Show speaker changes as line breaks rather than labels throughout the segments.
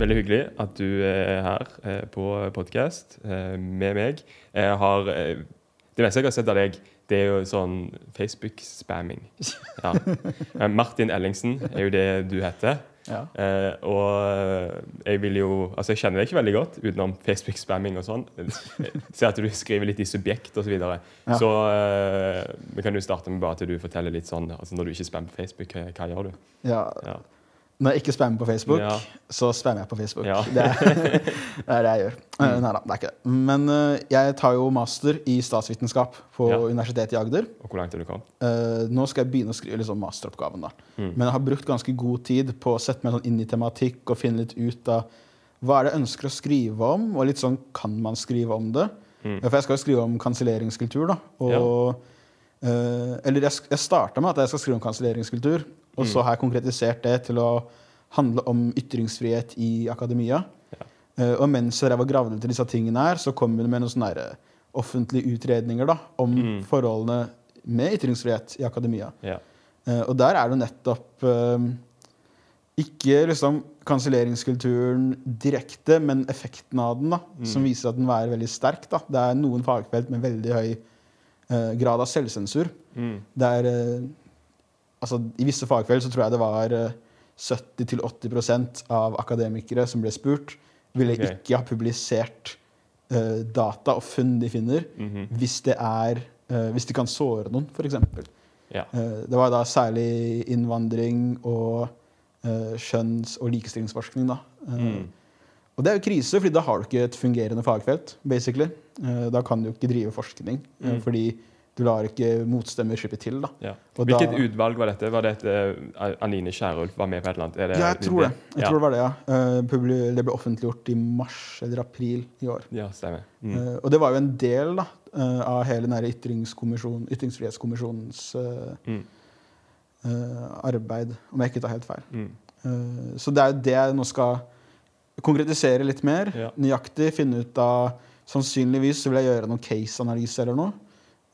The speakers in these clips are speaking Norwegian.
veldig hyggelig at du er her eh, på podkast eh, med meg. Jeg har, eh, det meste jeg har sett av deg, det er jo sånn Facebook-spamming. Ja. Martin Ellingsen er jo det du heter.
Ja.
Og jeg vil jo Altså, jeg kjenner deg ikke veldig godt utenom Facebook-spamming og sånn. Ser at du skriver litt i subjekt osv. Så, videre.
Ja.
så vi kan jo starte med bare at du forteller litt sånn altså Når du ikke spammer på Facebook, hva gjør du?
ja.
Ja.
Når jeg ikke spammer på Facebook,
Ja.
så spammer jeg på Facebook.
Ja.
Det, er, det er det jeg gjør. Mm. Nei da, det er ikke det. Men eh, jeg tar jo master i statsvitenskap på
Ja.
Universitetet i Agder.
Og hvor langt er du kommet?
Eh, nå skal jeg begynne å skrive liksom masteroppgaven. da.
Mm.
Men jeg har brukt ganske god tid på å sette meg sånn inn i tematikk og finne litt ut av hva er det jeg ønsker å skrive om, og litt sånn kan man skrive om det.
Mm.
For jeg skal jo skrive om kanselleringskultur, da. Og, eh, eller jeg, jeg starta med at jeg skal skrive om kanselleringskultur, og så har jeg konkretisert det til å handle om ytringsfrihet i akademia.
Ja.
Eh, og mens jeg var gravd gravde til disse tingene her, så kom hun med noen sånne eh, offentlige utredninger da, om
Mm.
forholdene med ytringsfrihet i akademia.
Ja.
Eh, og der er det nettopp ikke liksom kanselleringskulturen direkte, men effekten av den, da, som viser at den er veldig sterk. Da. Det er noen fagfelt med veldig høy eh, grad av selvsensur.
Mm.
Det er, eh, altså, I visse fagfelt så tror jeg det var eh, 70-80% av akademikere som ble spurt, ville
okay.
ikke ha publisert uh, data og funn de finner,
Mhm.
hvis, det er, uh, hvis de kan såre noen, f.eks.
Ja.
Uh, Det var da særlig innvandring og eh, skjønns- og likestillingsforskning. Da. Eh,
Mm.
Og det er jo krise, fordi da har du ikke et fungerende fagfelt. basically. Eh, Da kan du jo ikke drive forskning, eh,
Mm.
fordi du lar ikke motstemmer slippe til. da.
Ja. Hvilket
da-
utvalg var dette? Var det et, eh, Anine Skjærulf var med på et eller annet? Det,
Ja, jeg tror det. Jeg
ja.
tror det var det, ja. Eh, Det ble offentliggjort i mars eller april i år.
Ja, stemmer. Mm.
Eh, Og det var jo en del da, av hele den her Ytringsfrihetskommisjonens
Mm.
arbeid, om jeg ikke tar helt feil.
Mm.
Så det er jo det jeg nå skal konkretisere litt mer.
Ja.
Nøyaktig finne ut av Sannsynligvis vil jeg gjøre noen case-analyse eller noe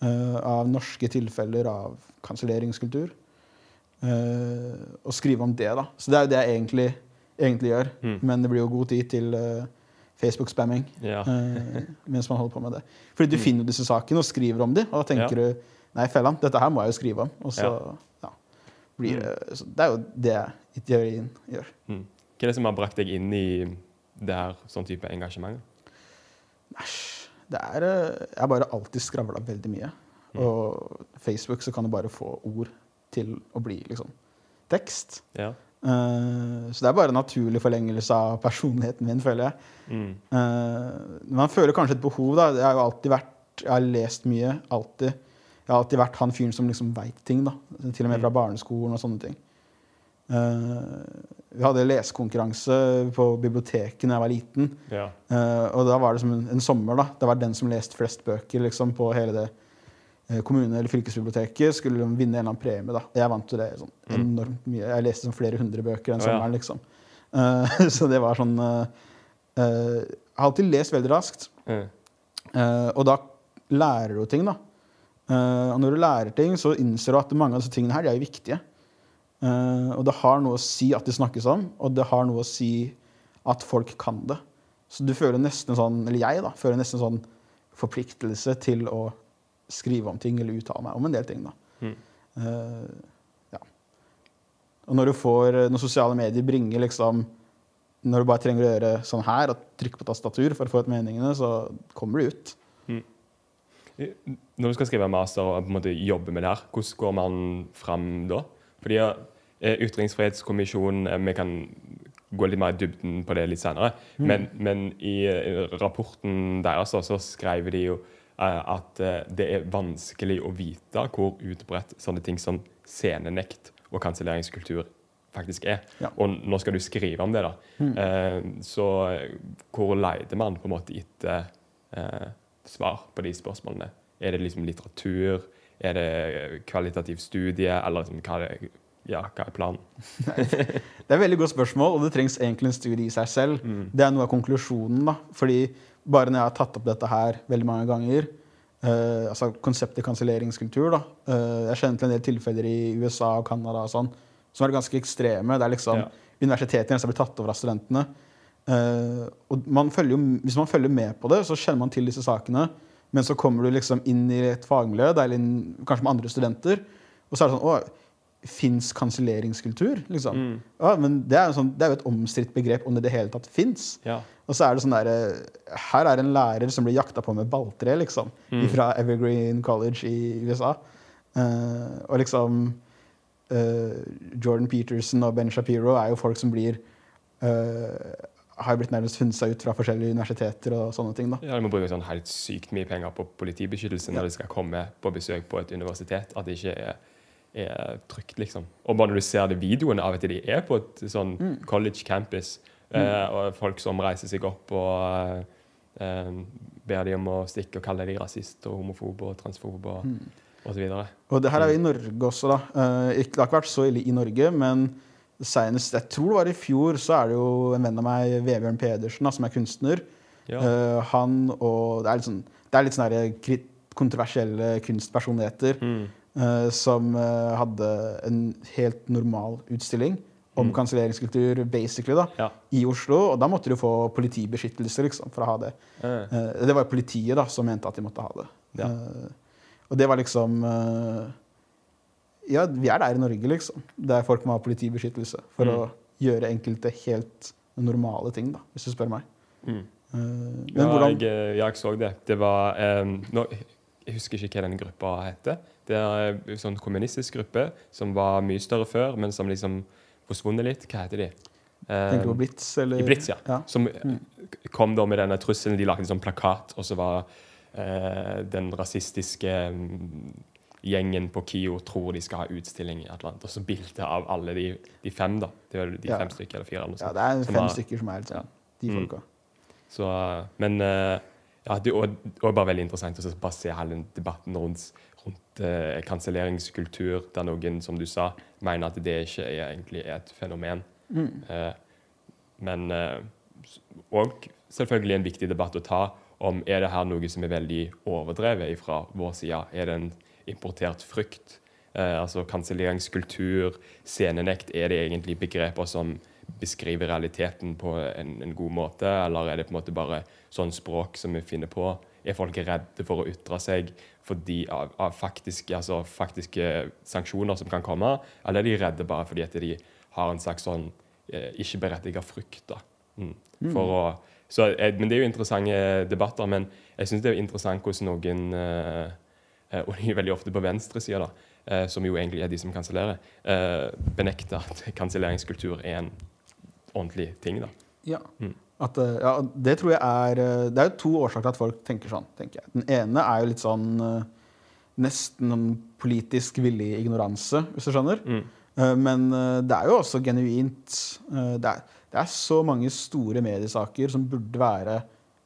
av norske tilfeller av kanselleringskultur. eh, og skrive om det, da. Så det er jo det jeg egentlig, egentlig gjør.
Mm.
Men det blir jo god tid til eh, Facebook-spamming
Ja.
eh, mens man holder på med det. Fordi du finner jo disse sakene og skriver om dem, og da tenker
Ja.
du Nei, fellene, dette her må jeg jo skrive om. Og så ja. blir det så Det er jo det i teorien gjør.
Mm. Hva er det som har brakt deg inn i det her sånn type engasjement?
Æsj. Det er eh, Jeg bare alltid skravla veldig mye.
Mm.
Og Facebook så kan du bare få ord til å bli liksom tekst.
Ja.
Uh, så det er bare en naturlig forlengelse av personligheten min, føler jeg.
Mm.
Uh, man føler kanskje et behov, da. Jeg har jo alltid vært Jeg har lest mye. Alltid. Jeg har alltid vært han fyren som liksom veit ting, da. Til og med fra barneskolen og sånne ting. Eh, vi hadde lesekonkurranse på biblioteket da jeg var liten.
ja.
Eh, og da var det som en, en sommer. da. Det var den som leste flest bøker liksom, på hele det eh, kommune- eller fylkesbiblioteket, skulle liksom vinne en eller annen premie. da. Jeg vant jo det sånn enormt mye. Jeg leste sånn flere hundre bøker den
sommeren. ja.
liksom. Uh, så det var sånn eh, uh, Jeg har alltid lest veldig raskt.
Mm.
Og da lærer du ting, da. Og når du lærer ting, så innser du at mange av disse tingene her, de er jo viktige. Eh, og det har noe å si at det snakkes om, og det har noe å si at folk kan det. Så du føler nesten sånn, eller jeg da, føler nesten sånn forpliktelse til å skrive om ting eller uttale meg om en del ting. da.
Mm.
Uh, ja. Og når du får, når sosiale medier bringer liksom Når du bare trenger å gjøre sånn her og trykke på tastatur for å få ut meningene, så kommer du ut.
Når du skal skrive master og på en måte jobbe med det her, hvordan går man fram da? Fordi eh, Ytringsfrihetskommisjonen eh, Vi kan gå litt mer i dybden på det litt senere. Men, men i eh, rapporten deres så skrev de jo at det er vanskelig å vite hvor utbredt sånne ting som scenenekt og kanselleringskultur faktisk er.
Ja.
Og nå skal du skrive om det, da. Eh, så hvor leter man på en måte etter svar på de spørsmålene? Er det liksom litteratur? Er det kvalitativ studie? Eller liksom, hva, er ja, hva er planen?
Det er et veldig godt spørsmål, og det trengs egentlig en studie i seg selv. Det er noe av konklusjonen. da. Fordi bare når jeg har tatt opp dette her veldig mange ganger, Uh, altså konseptet kanselleringskultur da, eh, Jeg kjenner til en del tilfeller i USA og Canada og sånn, som er ganske ekstreme. Det er liksom
Ja.
Universitetene som blir tatt over av studentene. Uh, og man følger hvis man følger med på det, så kjenner man til disse sakene. Men så kommer du liksom inn i et fagmiljø, inn, kanskje med andre studenter, og så er det sånn Å, fins kanselleringskultur? Liksom.
Mm.
Ja, men det er, sånn, det er jo et omstridt begrep om det i det hele tatt fins.
Ja.
Og så er det sånn der, Her er en lærer som blir jakta på med balltre, liksom.
Mm.
Fra Evergreen College i USA. Uh, og liksom uh, Jordan Peterson og Ben Shapiro er jo folk som blir eh, Har blitt nærmest seg ut fra forskjellige universiteter og sånne ting. da.
Ja, De må bruke sånn helt sykt mye penger på politibeskyttelse når de skal komme på besøk på et universitet. At det ikke er, er trygt, liksom. Og bare når du ser det videoene av at de er på et sånn college campus, eh, og folk som reiser seg opp og eh, ber de om å stikke og kalle de rasist og homofob og transfob og, og så videre.
Og det her er jo i Norge også, da. Eh, det har ikke vært så ille i Norge, men senest, jeg tror det var i fjor, så er det jo en venn av meg, Vebjørn Pedersen, da, som er kunstner.
Ja.
Uh, han og Det er litt sånn, det er litt sånne kontroversielle kunstpersonligheter
Mm.
uh, som uh, hadde en helt normal utstilling om kanselleringskultur, basically, da,
Ja.
i Oslo. Og da måtte de få politibeskyttelse liksom, for å ha det. Uh. Det var jo politiet da, som mente at de måtte ha det.
Ja.
Og det var liksom Ja, vi er der i Norge, liksom. Der folk må ha politibeskyttelse for
Mm.
å gjøre enkelte helt normale ting, da, hvis du spør meg.
Mm.
Eh, men
Ja,
hvordan
jeg, eh, jeg så det. Det var um, no, Jeg husker ikke hva den gruppa heter. Det er en sånn kommunistisk gruppe som var mye større før, men som liksom forsvunnet litt. Hva heter de? Um,
Tenker du på Blitz, eller?
I Blitz, ja.
ja.
Som mm. kom da med denne trusselen. De lagde en sånn plakat, og så var uh, den rasistiske mm, gjengen på KIO tror de skal ha utstilling i Atlant. Og så bilde av alle de, de fem, da. Det er de
Ja.
fem stykker eller fire. Eller
ja, det er fem
har,
stykker som er litt sånn, de
Mm. Så, men eh, ja, det er også- bare veldig interessant å bare se hele debatten rundt, rundt eh, kanselleringskultur, der noen, som du sa, mener at det ikke er, egentlig er et fenomen.
Mm.
Eh, men eh, s- selvfølgelig en viktig debatt å ta om er det her noe som er veldig overdrevet fra vår side. Er det en importert frykt? Eh, altså kanselleringskultur, scenenekt, er det egentlig begreper som beskriver realiteten på en, en god måte, eller er det på en måte bare sånn språk som vi finner på? Er folk redde for å ytre seg fordi av, av faktiske, altså faktiske sanksjoner som kan komme, eller er de redde bare fordi at de har en slags sånn eh, ikke berettiget frykt? da? Mm. For å, så, eh, men Det er jo interessante debatter, men jeg syns det er interessant hvordan noen eh, Og de er veldig ofte på venstresida, da, eh, som jo egentlig er de som kansellerer, eh, benekter at kanselleringskultur er en ordentlig ting. da.
Ja.
Mm.
At, eh, ja, det tror jeg er eh, Det er jo to årsaker til at folk tenker sånn. tenker jeg. Den ene er jo litt sånn eh, nesten en politisk villig ignoranse, hvis du skjønner.
Mm.
Eh, Men eh, det er jo også genuint eh, det er, det er så mange store mediesaker som burde være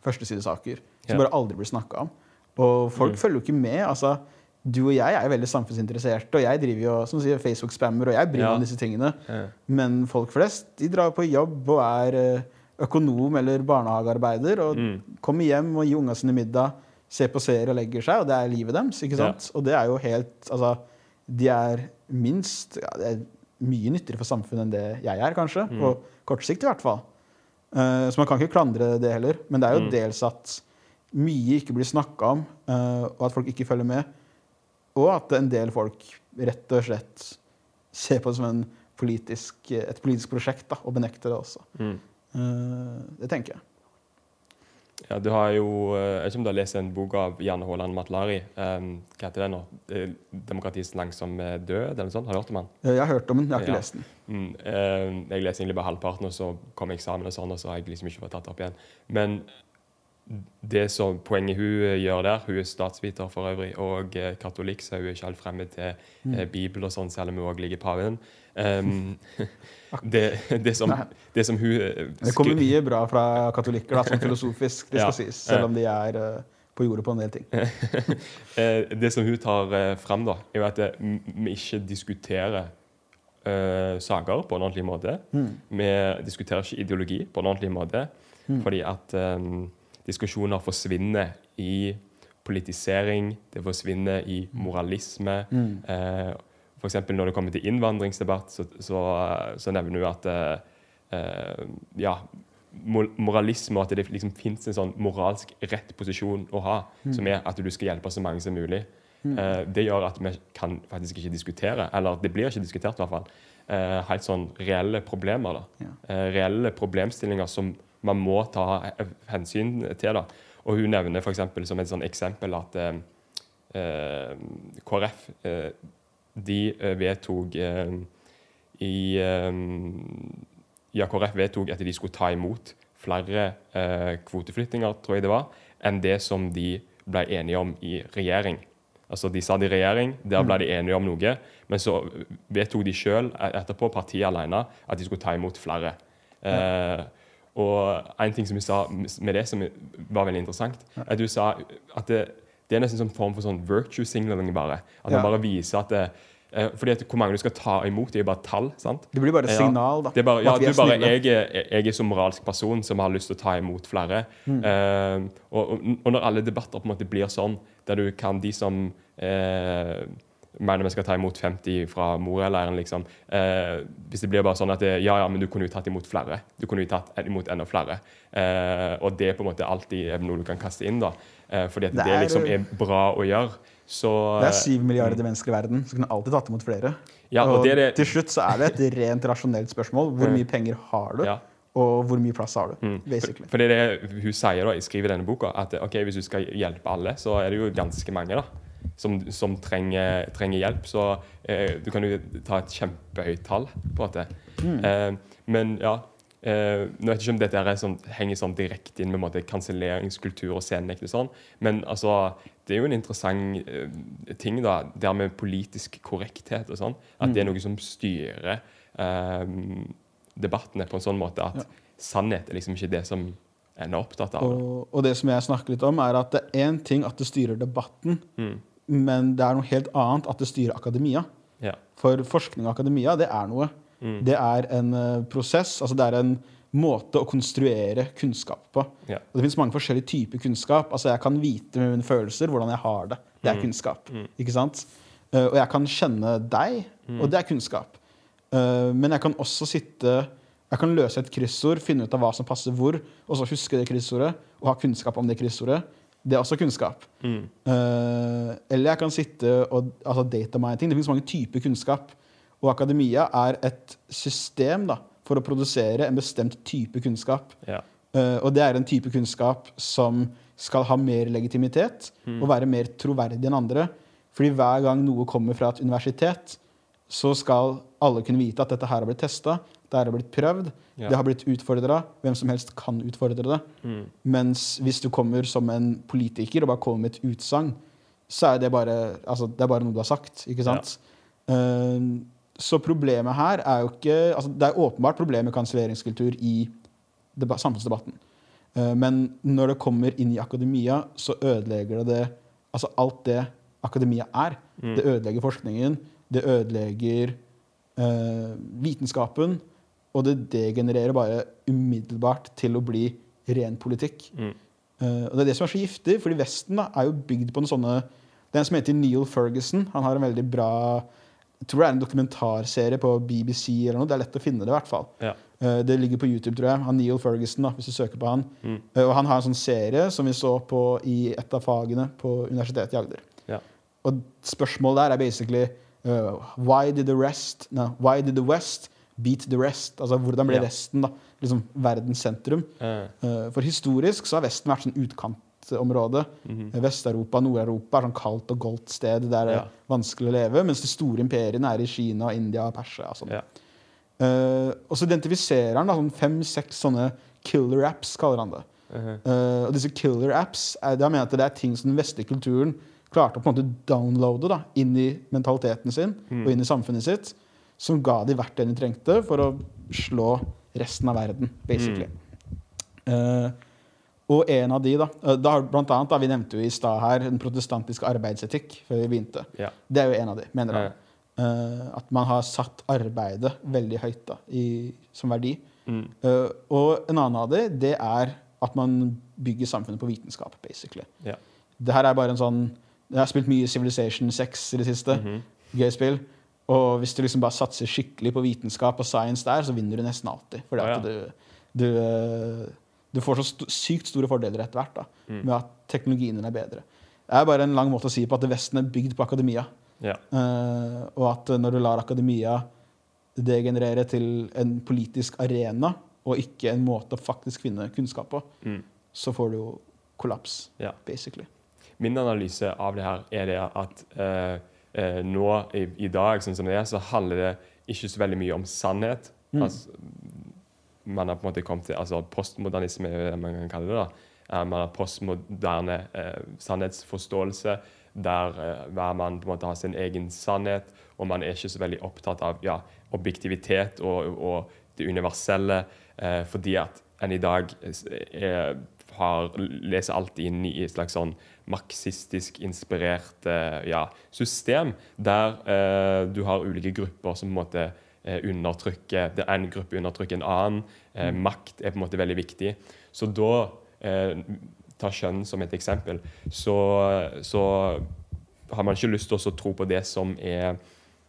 førstesidesaker, som
Ja.
bare aldri blir snakka om. Og folk
Mm.
følger jo ikke med. altså du og jeg er jo veldig samfunnsinteresserte, og jeg driver jo som sier, Facebook-spammer, og jeg bryr meg
Ja.
om disse tingene.
Ja.
Men folk flest de drar på jobb og er eh, økonom eller barnehagearbeider og
Mm.
kommer hjem og gir unga sine middag, ser på serier og legger seg, og det er livet deres. ikke
Ja.
sant? Og det er jo helt Altså, de er minst ja, det er mye nyttigere for samfunnet enn det jeg er, kanskje.
Mm.
På kort sikt, i hvert fall. Uh, så man kan ikke klandre det heller. Men det er jo
Mm.
dels at mye ikke blir snakka om, eh, og at folk ikke følger med. Og at en del folk rett og slett ser på det som en politisk, et politisk prosjekt da, og benekter det også.
mm.
Eh, det tenker jeg.
Ja, du har jo eh, Jeg vet ikke om du har lest en bok av Janne Haaland Matlari. Um, hva heter det nå? 'Demokratiets langsomme død'? eller noe sånt. Har du hørt om den?
Jeg har hørt om den, jeg har ikke
Ja.
lest den.
Mm, uh, jeg leser egentlig bare halvparten, og så kom eksamen, og sånn, og så har jeg liksom ikke fått tatt det opp igjen. Men det som poenget hun eh, gjør der Hun er statsviter for øvrig, og eh, katolikk, så hun er ikke helt fremmed til
Mm.
Bibelen og sånn, selv om hun òg ligger paven. Um, det, det, som, det som hun eh,
Det kommer mye bra fra katolikker, da, sånn filosofisk, det skal
Ja.
sies. Selv om de er eh, på jordet på en del ting.
Eh, det som hun tar frem, da, er jo at eh, vi ikke diskuterer uh, saker på en ordentlig måte.
Mm.
Vi diskuterer ikke ideologi på en ordentlig måte.
Mm.
Fordi at eh, diskusjoner forsvinner i politisering, det forsvinner i moralisme.
Mm.
Eh, eksempel når det kommer til innvandringsdebatt, så, så, så nevner hun at eh, eh, ja, moralisme, og at det liksom fins en sånn moralsk rett posisjon å ha, som er at du skal hjelpe så mange som mulig. Eh, det gjør at vi kan faktisk ikke diskutere, eller det blir ikke diskutert i hvert fall, eh, helt sånn reelle problemer. da.
Ja.
Reelle problemstillinger som man må ta hensyn til. da. Og hun nevner for eksempel, som et eksempel at eh, eh, KrF eh, de eh, vedtok eh, i eh, Ja, KrF vedtok at de skulle ta imot flere kvoteflyttinger, tror jeg det var, enn det som de ble enige om i regjering. Altså De satt i regjering, der ble de enige om noe, men så vedtok de sjøl etterpå, partiet alene, at de skulle ta imot flere. Eh, og en ting som vi sa med det som var veldig interessant, er at du sa at det, det er nesten en form for sånn virtue signaling, bare. At man bare viser at det, eh, fordi at Hvor mange du skal ta imot, det er jo bare tall. sant?
Det blir bare et
Ja.
signal, da.
Det er bare, ja, du
er
bare, jeg, jeg er som moralsk person som har lyst til å ta imot flere.
Mm.
Uh, og, og, når alle debatter på en måte blir sånn, der du kan de som eh, mener vi skal ta imot 50 fra Moria-leiren, liksom eh, Hvis det blir bare sånn at det, ja, ja, men du kunne jo tatt imot flere. Du kunne jo tatt imot enda flere. Eh, og det er på en måte alltid noe du kan kaste inn, da. Eh, fordi at
Det
det,
er-
liksom er bra å gjøre. Så
Det er syv milliarder mennesker i verden, så kunne alltid tatt imot flere.
Ja, og
og
det det-
til slutt så er det et rent rasjonelt spørsmål. Hvor
Mm.
mye penger har du,
Ja.
og hvor mye plass har du?
Mm.
Basically.
For, for det er det hun sier da, jeg skriver denne boka, at ok, hvis du skal hjelpe alle, så er det jo ganske mange da, som, som trenger, trenger hjelp. Så eh, du kan jo ta et kjempehøyt tall, på en måte.
Mm.
Eh, men ja, eh, nå vet jeg ikke om dette er sånn, henger sånn direkte inn med måte, kanselleringskultur og scenenekt og sånn, men altså, det er jo en interessant eh, ting da, der med politisk korrekthet og sånn, at
Mm.
det er noe som styrer eh, debattene på en sånn måte at
Ja.
sannhet er liksom ikke det som en er opptatt av.
Og, og det som jeg snakker litt om, er at det er én ting at det styrer debatten,
Mm.
Men det er noe helt annet at det styrer akademia.
Ja.
For forskning og akademia, det er noe.
Mm.
Det er en eh, prosess, altså det er en måte å konstruere kunnskap på.
Ja.
Og det finnes mange forskjellige typer kunnskap. Altså Jeg kan vite med mine følelser hvordan jeg har det. Det er
Mm.
kunnskap.
Mm.
Ikke sant? Eh, og jeg kan kjenne deg,
Mm.
og det er kunnskap. Eh, men jeg kan også sitte Jeg kan løse et kryssord, finne ut av hva som passer hvor, og så huske det kryssordet og ha kunnskap om det kryssordet. Det er også kunnskap.
Mm.
Uh, eller jeg kan sitte og altså data en ting. Det finnes mange typer kunnskap. Og akademia er et system da, for å produsere en bestemt type kunnskap.
Ja.
Uh, og det er en type kunnskap som skal ha mer legitimitet
Mm.
og være mer troverdig enn andre. Fordi hver gang noe kommer fra et universitet, så skal alle kunne vite at dette her har blitt testa, det har blitt prøvd,
Ja.
det har blitt utfordra. Hvem som helst kan utfordre det.
Mm.
Mens hvis du kommer som en politiker og bare kommer med et utsagn, så er det bare, altså, det er bare noe du har sagt. ikke sant? Eh, så problemet her er jo ikke altså, Det er åpenbart problem med kanselleringskultur i samfunnsdebatten. Uh, men når det kommer inn i akademia, så ødelegger det det Altså alt det akademia er.
Mm.
Det ødelegger forskningen, det ødelegger uh, vitenskapen, og det degenererer bare umiddelbart til å bli ren politikk.
Mm.
Eh, og det er det som er så giftig, fordi Vesten da, er jo bygd på en sånne Det er en som heter Neil Ferguson. Han har en veldig bra Jeg tror det er en dokumentarserie på BBC eller noe. Det er lett å finne det, i hvert fall.
Ja.
Eh, det ligger på YouTube, tror jeg. Han Neil Ferguson, da, hvis du søker på han.
Mm.
Eh, og han har en sånn serie som vi så på i et av fagene på Universitetet i Agder.
Ja.
Og spørsmålet der er basically uh, why did the rest no, Why did the West beat the rest? Altså hvordan ble
Ja.
Vesten da liksom verdens sentrum?
Eh,
Uh, for historisk så har Vesten vært sånn utkantområde.
mhm.
Vest-Europa, Nord-Europa er sånn kaldt og goldt sted der det
Ja.
er vanskelig å leve. Mens de store imperiene er i Kina, India og Persia. og Sånn.
Ja.
Uh, og så identifiserer han da sånn fem-seks sånne killer apps, kaller han det.
Mhm.
Uh, og disse killer apps er, da mener at det er ting som den vestlige kulturen klarte å på en måte downloade da, inn i mentaliteten sin
Mm.
og inn i samfunnet sitt, som ga de verktøyene de trengte for å slå resten av verden, basically. Uh, og en av de, da, uh, da blant annet, da, Vi nevnte jo i stad her den protestantiske arbeidsetikk før vi begynte.
Ja.
Det er jo en av de, mener
Ja.
Uh, at man har satt arbeidet veldig høyt da, i, som verdi.
Mm.
Uh, og en annen av de, det er at man bygger samfunnet på vitenskap, basically.
Ja.
Det her er bare en sånn Jeg har spilt mye Civilization 6 i det siste.
Mhm.
Gøy spill. Og hvis du liksom bare satser skikkelig på vitenskap og science der, så vinner du nesten alltid. Fordi at
ja.
du, Du, eh, du får så st sykt store fordeler etter hvert da,
Mm.
med at teknologien din er bedre. Det er bare en lang måte å si på at Vesten er bygd på akademia.
Ja.
Uh, og at når du lar akademia degenerere til en politisk arena, og ikke en måte å faktisk finne kunnskap på,
Mm.
så får du jo kollaps,
Ja.
basically.
Min analyse av det her er det at eh, eh, nå i, i dag, sånn som det er, så handler det ikke så veldig mye om sannhet.
Mm.
Altså, man har på en måte kommet til altså Postmodernisme er jo det man kan kalle det. da. Eh, man har postmoderne eh, sannhetsforståelse, der eh, hver mann på en måte har sin egen sannhet, og man er ikke så veldig opptatt av ja, objektivitet og, og det universelle, eh, fordi at en i dag er, har, leser alt inn i et slags sånn marxistisk inspirert eh, ja, system, der eh, du har ulike grupper som på en måte eh, undertrykker det En gruppe undertrykker en annen. Eh, makt er på en måte veldig viktig. Så da eh, Ta kjønn som et eksempel. Så, så har man ikke lyst til å tro på det som er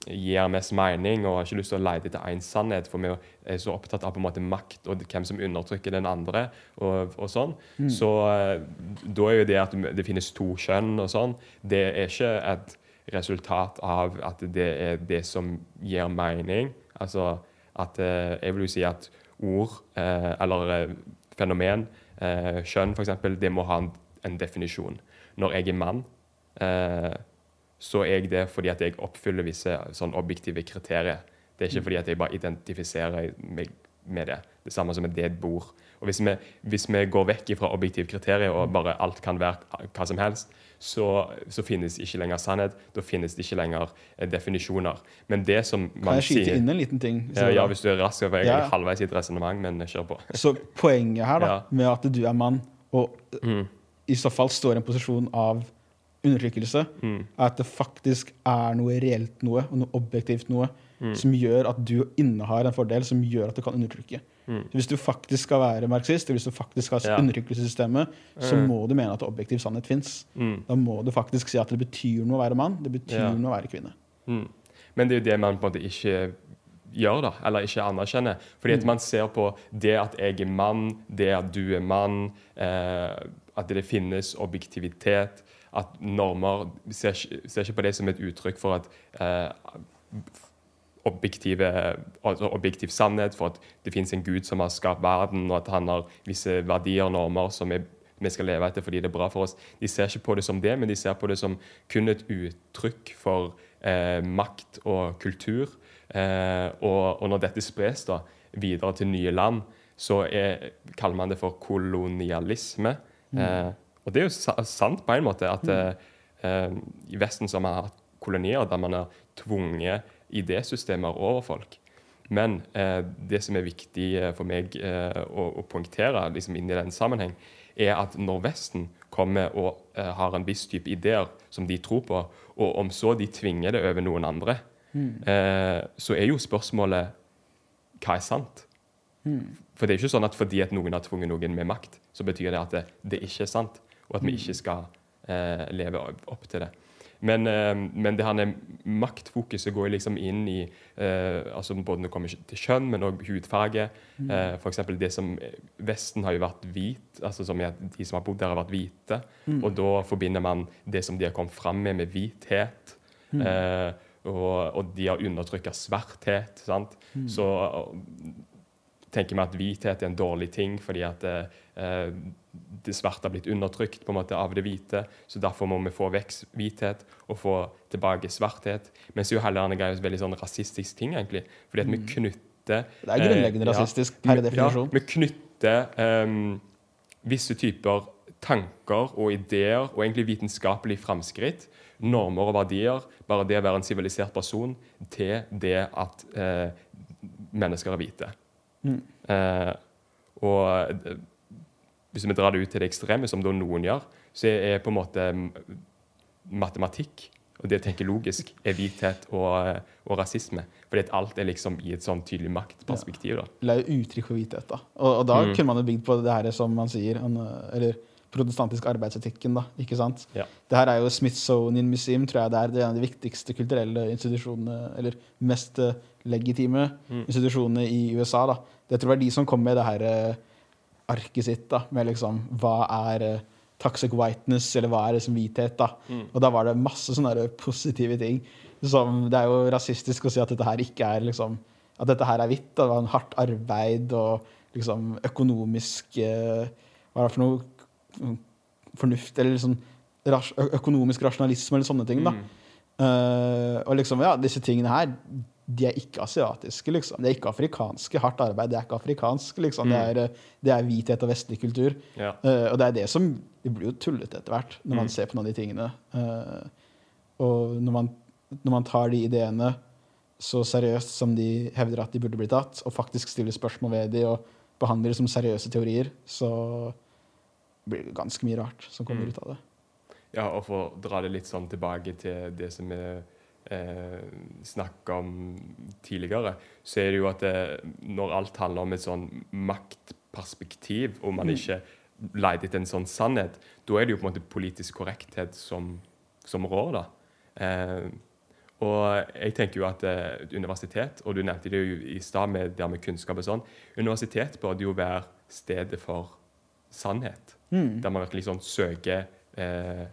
gir mest mening, og har ikke lyst til å lete etter én sannhet, for vi er så opptatt av på en måte makt og hvem som undertrykker den andre. og, og sånn. Så eh, da er jo det at det finnes to kjønn og sånn, det er ikke et resultat av at det er det som gir mening. Altså at eh, Jeg vil jo si at ord, eh, eller fenomen, kjønn f.eks., det må ha en, en definisjon. Når jeg er mann, eh, så er jeg det fordi at jeg oppfyller visse sånn objektive kriterier. Det er ikke fordi at jeg bare identifiserer meg med det. Det samme som et dead-bord. Og hvis vi, hvis vi går vekk fra objektive kriterier og bare alt kan være hva som helst, så, så finnes ikke lenger sannhet. Da finnes det ikke lenger eh, definisjoner. Men det som man sier Kan
jeg skyte
sier
inn en liten ting?
ja, ja, hvis du er rask. For jeg
Ja.
er halvveis i et resonnement, men kjør på.
Så poenget her, da,
Ja.
med at du er mann, og
Mm.
i så fall står i en posisjon av undertrykkelse,
Mm.
er at det faktisk er noe reelt noe, og noe objektivt noe,
Mm.
som gjør at du innehar en fordel som gjør at du kan undertrykke.
Mm.
Hvis du faktisk skal være marxist, hvis du faktisk skal
Ja.
undertrykkelsessystemet, så
Mm.
må du mene at objektiv sannhet fins.
Mm.
Da må du faktisk si at det betyr noe å være mann, det betyr
Ja.
noe å være kvinne.
Mm. Men det er jo det man på en måte ikke gjør, da, eller ikke anerkjenner. Fordi at man ser på det at jeg er mann, det at du er mann, eh, at det finnes objektivitet, at normer ser, ser ikke på det som et uttrykk for at eh, objektive, altså objektiv sannhet, for at det finnes en gud som har skapt verden, og at han har visse verdier og normer som er, vi skal leve etter fordi det er bra for oss. De ser ikke på det som det, men de ser på det som kun et uttrykk for eh, makt og kultur. Eh, og, og når dette spres da videre til nye land, så er, kaller man det for kolonialisme. Eh, og det er jo sant på en måte at mm. eh, i Vesten så har man hatt kolonier der man har tvunget idésystemer over folk. Men eh, det som er viktig eh, for meg eh, å, å poengtere liksom inn i den sammenheng, er at når Vesten kommer og eh, har en viss type ideer som de tror på, og om så de tvinger det over noen andre, eh, så er jo spørsmålet hva er sant? For det er ikke sånn at fordi at noen har tvunget noen med makt, så betyr det at det, det ikke er sant, og at vi ikke skal eh, leve opp til det. Men, eh, men det her maktfokuset går liksom inn i eh, altså både når det kommer til kjønn, men òg hudfarge. Mm. Eh, eksempel det som Vesten har jo vært hvit, altså som er, de som har bodd der, har vært hvite. Og da forbinder man det som de har kommet fram med, med hvithet. Eh, og, og de har undertrykka svarthet. sant? Så tenker vi at hvithet er en dårlig ting fordi at eh, det svarte har blitt undertrykt på en måte av det hvite. Så derfor må vi få vekk hvithet og få tilbake svarthet. Men så er jo heller en veldig sånn rasistisk ting, egentlig. Fordi at vi knytter
Det er grunnleggende
eh,
rasistisk
ja,
per definisjon.
Ja, vi knytter eh, visse typer tanker og ideer og egentlig vitenskapelig framskritt, normer og verdier, bare det å være en sivilisert person, til det at eh, mennesker er hvite. Eh, og eh, hvis vi drar det ut til det ekstreme, som da noen gjør, så er på en måte matematikk og det å tenke logisk er hvithet og, og rasisme. Fordi at alt er liksom i et sånn tydelig maktperspektiv. da.
Eller uttrykk for hvithet. da. Og, og da
Mm.
kunne man jo bygd på det her som man sier, eller protestantiske arbeidsetikken. da, ikke sant?
Ja.
Det her er jo Smithsonian Museum, tror jeg det er. Det er en av de viktigste kulturelle institusjonene, eller mest eh, legitime
Mm.
institusjonene i USA. da. Det tror jeg er de som kom med det her eh, arket sitt da, med liksom hva er eh, toxic whiteness, eller hva er liksom hvithet. da.
Mm.
Og da var det masse sånne positive ting. Som, det er jo rasistisk å si at dette her ikke er liksom, at dette her er hvitt. Det var en hardt arbeid og liksom økonomisk Hva er det for noe fornuft Eller liksom ras, økonomisk rasjonalisme eller sånne ting. da.
Mm.
Uh, og liksom, ja, disse tingene her, de er ikke asiatiske, liksom. De er ikke afrikanske. Hardt arbeid, det er ikke afrikansk, liksom. Det, er, eh, det er hvithet og vestlig kultur.
Ja.
Uh, og det er det som Det blir jo tullete etter hvert, når man
Mm.
ser på noen av de tingene. Uh, og når man, når man tar de ideene så seriøst som de hevder at de burde bli tatt, og faktisk stiller spørsmål ved de og behandler det som seriøse teorier, så blir det ganske mye rart som kommer
Mm.
ut av det.
Ja, og for å dra det litt sånn tilbake til det som vi eh, snakka om tidligere, så er det jo at det, når alt handler om et sånn maktperspektiv, og man
Mm.
ikke leter etter en sånn sannhet, da er det jo på en måte politisk korrekthet som, som rår, da. Eh, og jeg tenker jo at eh, universitet, og du nevnte det jo i stad med det med kunnskap og sånn, universitet burde jo være stedet for sannhet
Mm.
der man sånn søker eh,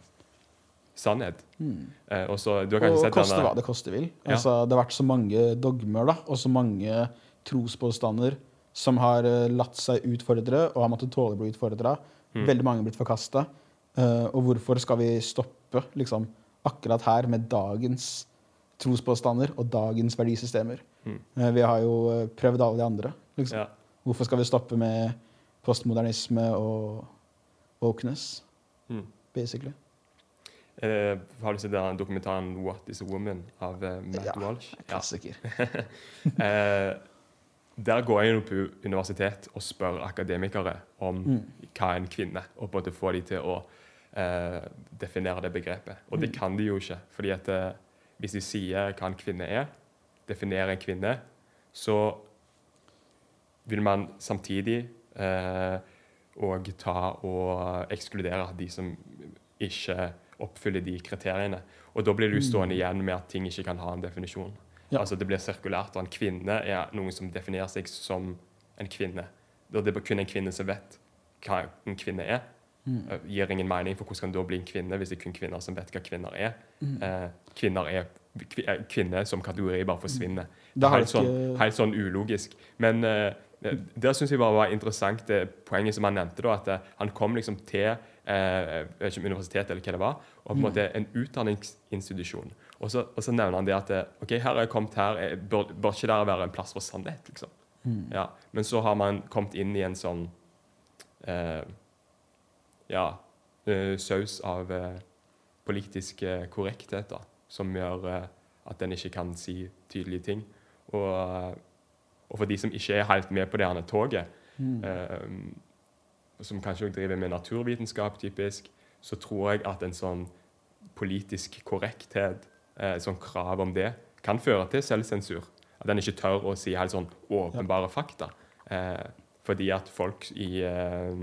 sannhet.
Mm.
Eh, og så, du har kanskje
Og
sett
koste
denne-
hva det koste vil.
Ja.
Altså, det har vært så mange dogmer da, og så mange trospåstander som har eh, latt seg utfordre og har måttet tåle å bli utfordra.
Mm.
Veldig mange har blitt forkasta. og hvorfor skal vi stoppe liksom, akkurat her med dagens trospåstander og dagens verdisystemer?
Mm.
Eh, vi har jo eh, prøvd alle de andre. Liksom.
Ja.
Hvorfor skal vi stoppe med postmodernisme og wokeness,
Mm.
basically?
Uh, har du sett den dokumentaren 'What is a Woman' av uh, Matt
Ja,
Walsh?
Klassiker.
Eh, der går jeg på universitet og spør akademikere om
Mm.
hva er en kvinne, og på en måte få de til å uh, definere det begrepet. Og det
Mm.
kan de jo ikke. fordi at uh, hvis de sier hva en kvinne er, definerer en kvinne, så vil man samtidig og ta og ekskludere de som ikke oppfyller de kriteriene. Og da blir du stående igjen med at ting ikke kan ha en definisjon.
Ja.
Altså Det blir sirkulært, og en kvinne er noen som definerer seg som en kvinne. Og det er kun en kvinne som vet hva en kvinne er.
Mm.
Eh, gir ingen mening, for hvordan kan det da bli en kvinne hvis det er kun kvinner som vet hva kvinner er?
Mm.
Eh, kvinner er eh, kvinner som kategori bare forsvinner. Det er helt, sånn, helt sånn ulogisk. Men eh, der syns jeg bare var interessant det poenget som han nevnte, da, at eh, han kom liksom til eh, ikke om universitet eller hva det var, og på en
Mm.
måte en utdanningsinstitusjon. Og så, og så nevner han det at eh, ok, her har jeg kommet her, jeg bør, bør ikke der være en plass for sannhet? liksom?
Mm.
Ja, Men så har man kommet inn i en sånn eh, ja, eh, saus av eh, politisk eh, korrekthet da, som gjør eh, at en ikke kan si tydelige ting. Og, eh, og for de som ikke er helt med på det her toget,
Mm.
eh, som kanskje også driver med naturvitenskap typisk, så tror jeg at en sånn politisk korrekthet, eh, sånn krav om det, kan føre til selvsensur. At en ikke tør å si helt sånn åpenbare fakta. Eh, fordi at folk i eh,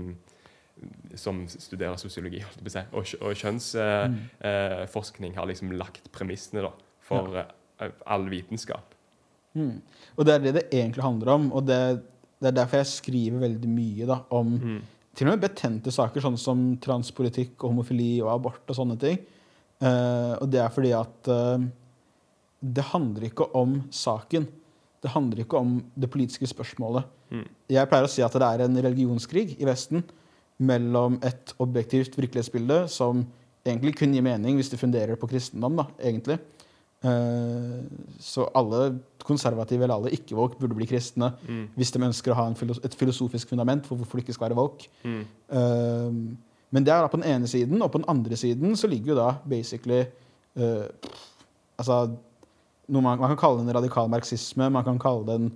som studerer sosiologi og, og kjønnsforskning
Mm.
har liksom lagt premissene da, for eh, all vitenskap.
Mm. Og det er det det egentlig handler om, og det, det er derfor jeg skriver veldig mye da, om
Mm.
til og med betente saker, sånn som transpolitikk og homofili og abort og sånne ting. Uh, og det er fordi at uh, det handler ikke om saken. Det handler ikke om det politiske spørsmålet.
Mm.
Jeg pleier å si at det er en religionskrig i Vesten mellom et objektivt virkelighetsbilde som egentlig kun gir mening hvis du funderer på kristendom, da, egentlig. Eh, så alle konservative eller alle ikke-woke burde bli kristne
Mm.
hvis de ønsker å ha en filos et filosofisk fundament for hvorfor de ikke skal være woke.
Mm.
Uh, men det er da på den ene siden, og på den andre siden så ligger jo da basically uh, Altså noe man, man kan kalle det en radikal marxisme, man kan kalle det en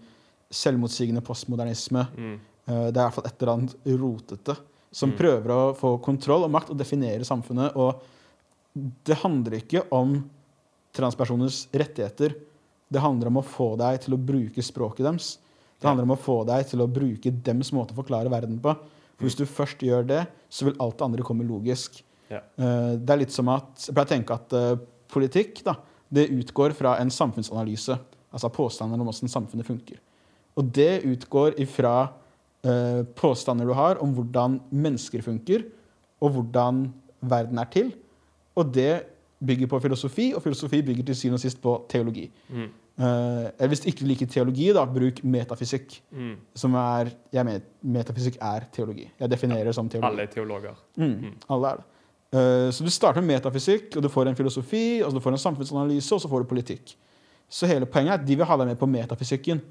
selvmotsigende postmodernisme.
Mm.
Uh, det er i hvert fall et eller annet rotete som
Mm.
prøver å få kontroll og makt og definere samfunnet. Og det handler ikke om transpersoners rettigheter. Det handler om å få deg til å bruke språket deres. Det handler om å få deg til å bruke dems måte å forklare verden på. For hvis du først gjør det, så vil alt det andre komme logisk.
Ja.
Eh, det er litt som at Jeg pleier å tenke at eh, politikk da, det utgår fra en samfunnsanalyse. Altså påstander om hvordan samfunnet funker. Og det utgår ifra eh, påstander du har om hvordan mennesker funker, og hvordan verden er til. Og det bygger på filosofi, og filosofi bygger til syvende og sist på teologi.
Mm.
Eh, hvis du ikke liker teologi, da, bruk metafysikk.
Mm.
Som er jeg mener, Metafysikk er teologi. Jeg definerer det som teologi.
Alle er teologer.
Mm, alle er det. Eh, så du starter med metafysikk, og du får en filosofi, og du får en samfunnsanalyse, og så får du politikk. Så hele poenget er at de vil ha deg med på metafysikken.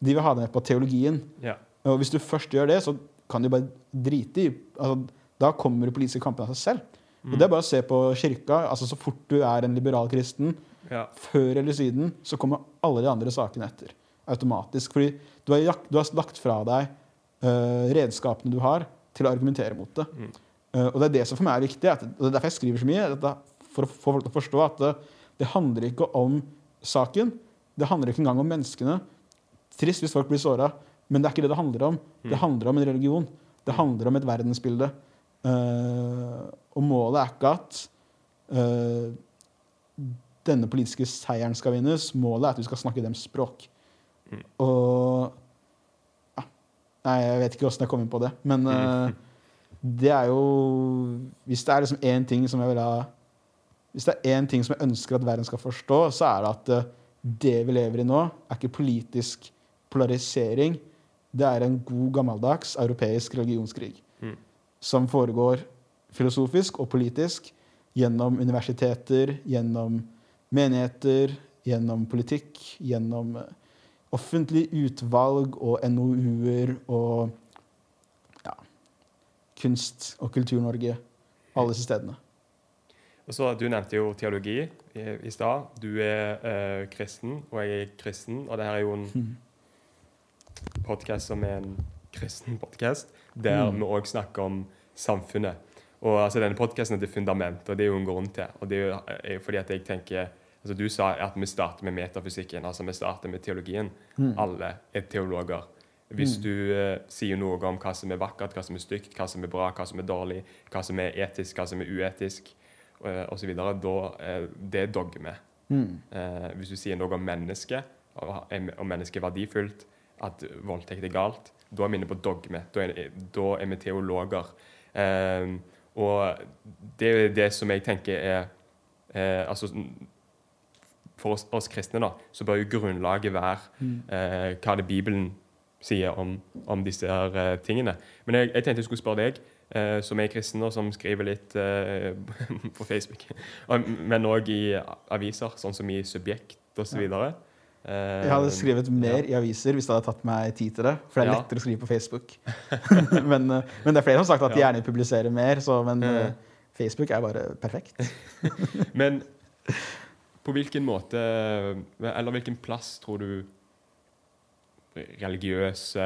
De vil ha deg med på teologien.
Ja.
Og hvis du først gjør det, så kan du bare drite i altså, Da kommer de politiske kampene av seg selv. Og det er bare å se på kirka. altså Så fort du er en liberal kristen,
Ja.
før eller siden, så kommer alle de andre sakene etter. Automatisk. Fordi du har, jakt, du har lagt fra deg uh, redskapene du har, til å argumentere mot det.
Mm.
Uh, og det er det som for meg er viktig. At, og det er derfor jeg skriver så mye. at for å få folk til å forstå at det, det handler ikke om saken. Det handler ikke engang om menneskene. Trist hvis folk blir såra, men det er ikke det det handler om. Det
Mm.
handler om en religion. Det handler om et verdensbilde. Eh, og målet er ikke at uh, denne politiske seieren skal vinnes. Målet er at vi skal snakke deres språk.
Mm.
Og ja, Nei, jeg vet ikke åssen jeg kom inn på det. Men uh, det er jo Hvis det er liksom én ting som jeg vil ha Hvis det er én ting som jeg ønsker at verden skal forstå, så er det at det vi lever i nå, er ikke politisk polarisering. Det er en god, gammeldags europeisk religionskrig. Som foregår filosofisk og politisk gjennom universiteter, gjennom menigheter, gjennom politikk, gjennom eh, offentlig utvalg og NOU-er og ja, kunst- og Kultur-Norge. Alle disse stedene.
Og så, Du nevnte jo teologi i, i stad. Du er eh, kristen, og jeg er kristen. Og det her er jo en podkast som er en kristen podkast, der
Mm.
vi òg snakker om samfunnet. Og altså, Denne podkasten er til fundament, og det er jo en grunn til. Og det er jo er fordi at jeg tenker altså Du sa at vi starter med metafysikken, altså vi starter med teologien.
Mm.
Alle er teologer. Hvis du uh, sier noe om hva som er vakkert, hva som er stygt, hva som er bra, hva som er dårlig, hva som er etisk, hva som er uetisk, uh, osv., da uh, det er dogme.
Mm.
Uh, hvis du sier noe om mennesket, om mennesket er verdifullt, at voldtekt er galt, da er vi inne på dogme. Da er, da er vi teologer. Eh, og det er det som jeg tenker er eh, altså, For oss, oss kristne da, så bør jo grunnlaget være
Mm.
eh, hva det Bibelen sier om, om disse her uh, tingene. Men jeg, jeg tenkte jeg skulle spørre deg, uh, som er kristen og som skriver litt uh, på Facebook, men òg i aviser, sånn som i Subjekt osv. Ja.
Jeg hadde skrevet mer i aviser hvis det hadde tatt meg tid til det. For det er
Ja.
lettere å skrive på Facebook. men, eh, men det er flere som har sagt at de gjerne vil publisere mer. Så, men eh, Facebook er bare perfekt.
Men på hvilken måte Eller hvilken plass tror du religiøse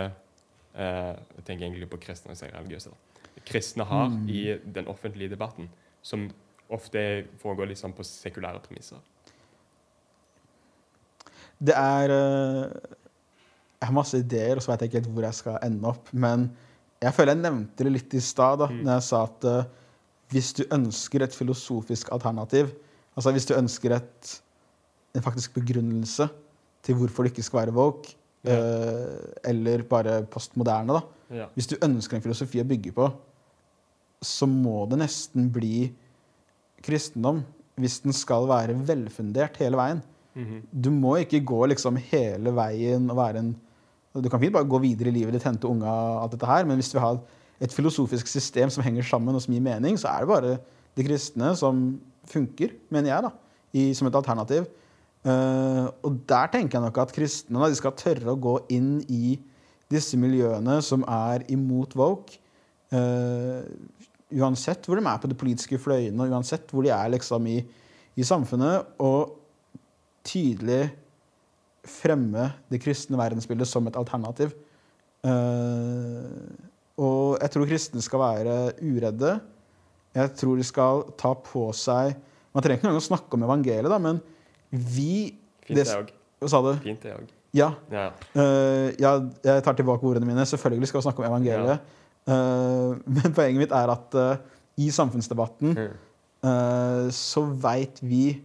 eh, Jeg tenker egentlig på kristne når jeg sier religiøse. da. Kristne har
Mm.
i den offentlige debatten, som ofte foregår sånn på sekulære premisser.
Det er eh, Jeg har masse ideer, og så vet jeg ikke helt hvor jeg skal ende opp. Men jeg føler jeg nevnte det litt i stad, da,
Mm.
når jeg sa at eh, hvis du ønsker et filosofisk alternativ, altså hvis du ønsker et, en faktisk begrunnelse til hvorfor det ikke skal være woke,
Ja.
eh, eller bare postmoderne, da.
Ja.
Hvis du ønsker en filosofi å bygge på, så må det nesten bli kristendom hvis den skal være velfundert hele veien. Du må ikke gå liksom hele veien og være en Du kan fint bare gå videre i livet ditt, hente unga alt dette her, men hvis vi har et filosofisk system som henger sammen og som gir mening, så er det bare de kristne som funker, mener jeg, da, i, som et alternativ. Uh, og der tenker jeg nok at kristne da, de skal tørre å gå inn i disse miljøene som er imot woke. Uh, uansett hvor de er på de politiske fløyene, og uansett hvor de er liksom i, i samfunnet. Og tydelig fremme det kristne verdensbildet som et alternativ. Eh, og jeg tror kristne skal være uredde. Jeg tror de skal ta på seg Man trenger ikke engang å snakke om evangeliet, da, men vi
Fint
det-
òg.
Hva sa du?
Fint det òg.
Ja.
Ja.
Uh, jeg, jeg tar tilbake ordene mine. Selvfølgelig skal vi snakke om evangeliet. Eh, men poenget mitt er at uh, i samfunnsdebatten
Mm.
eh, så veit vi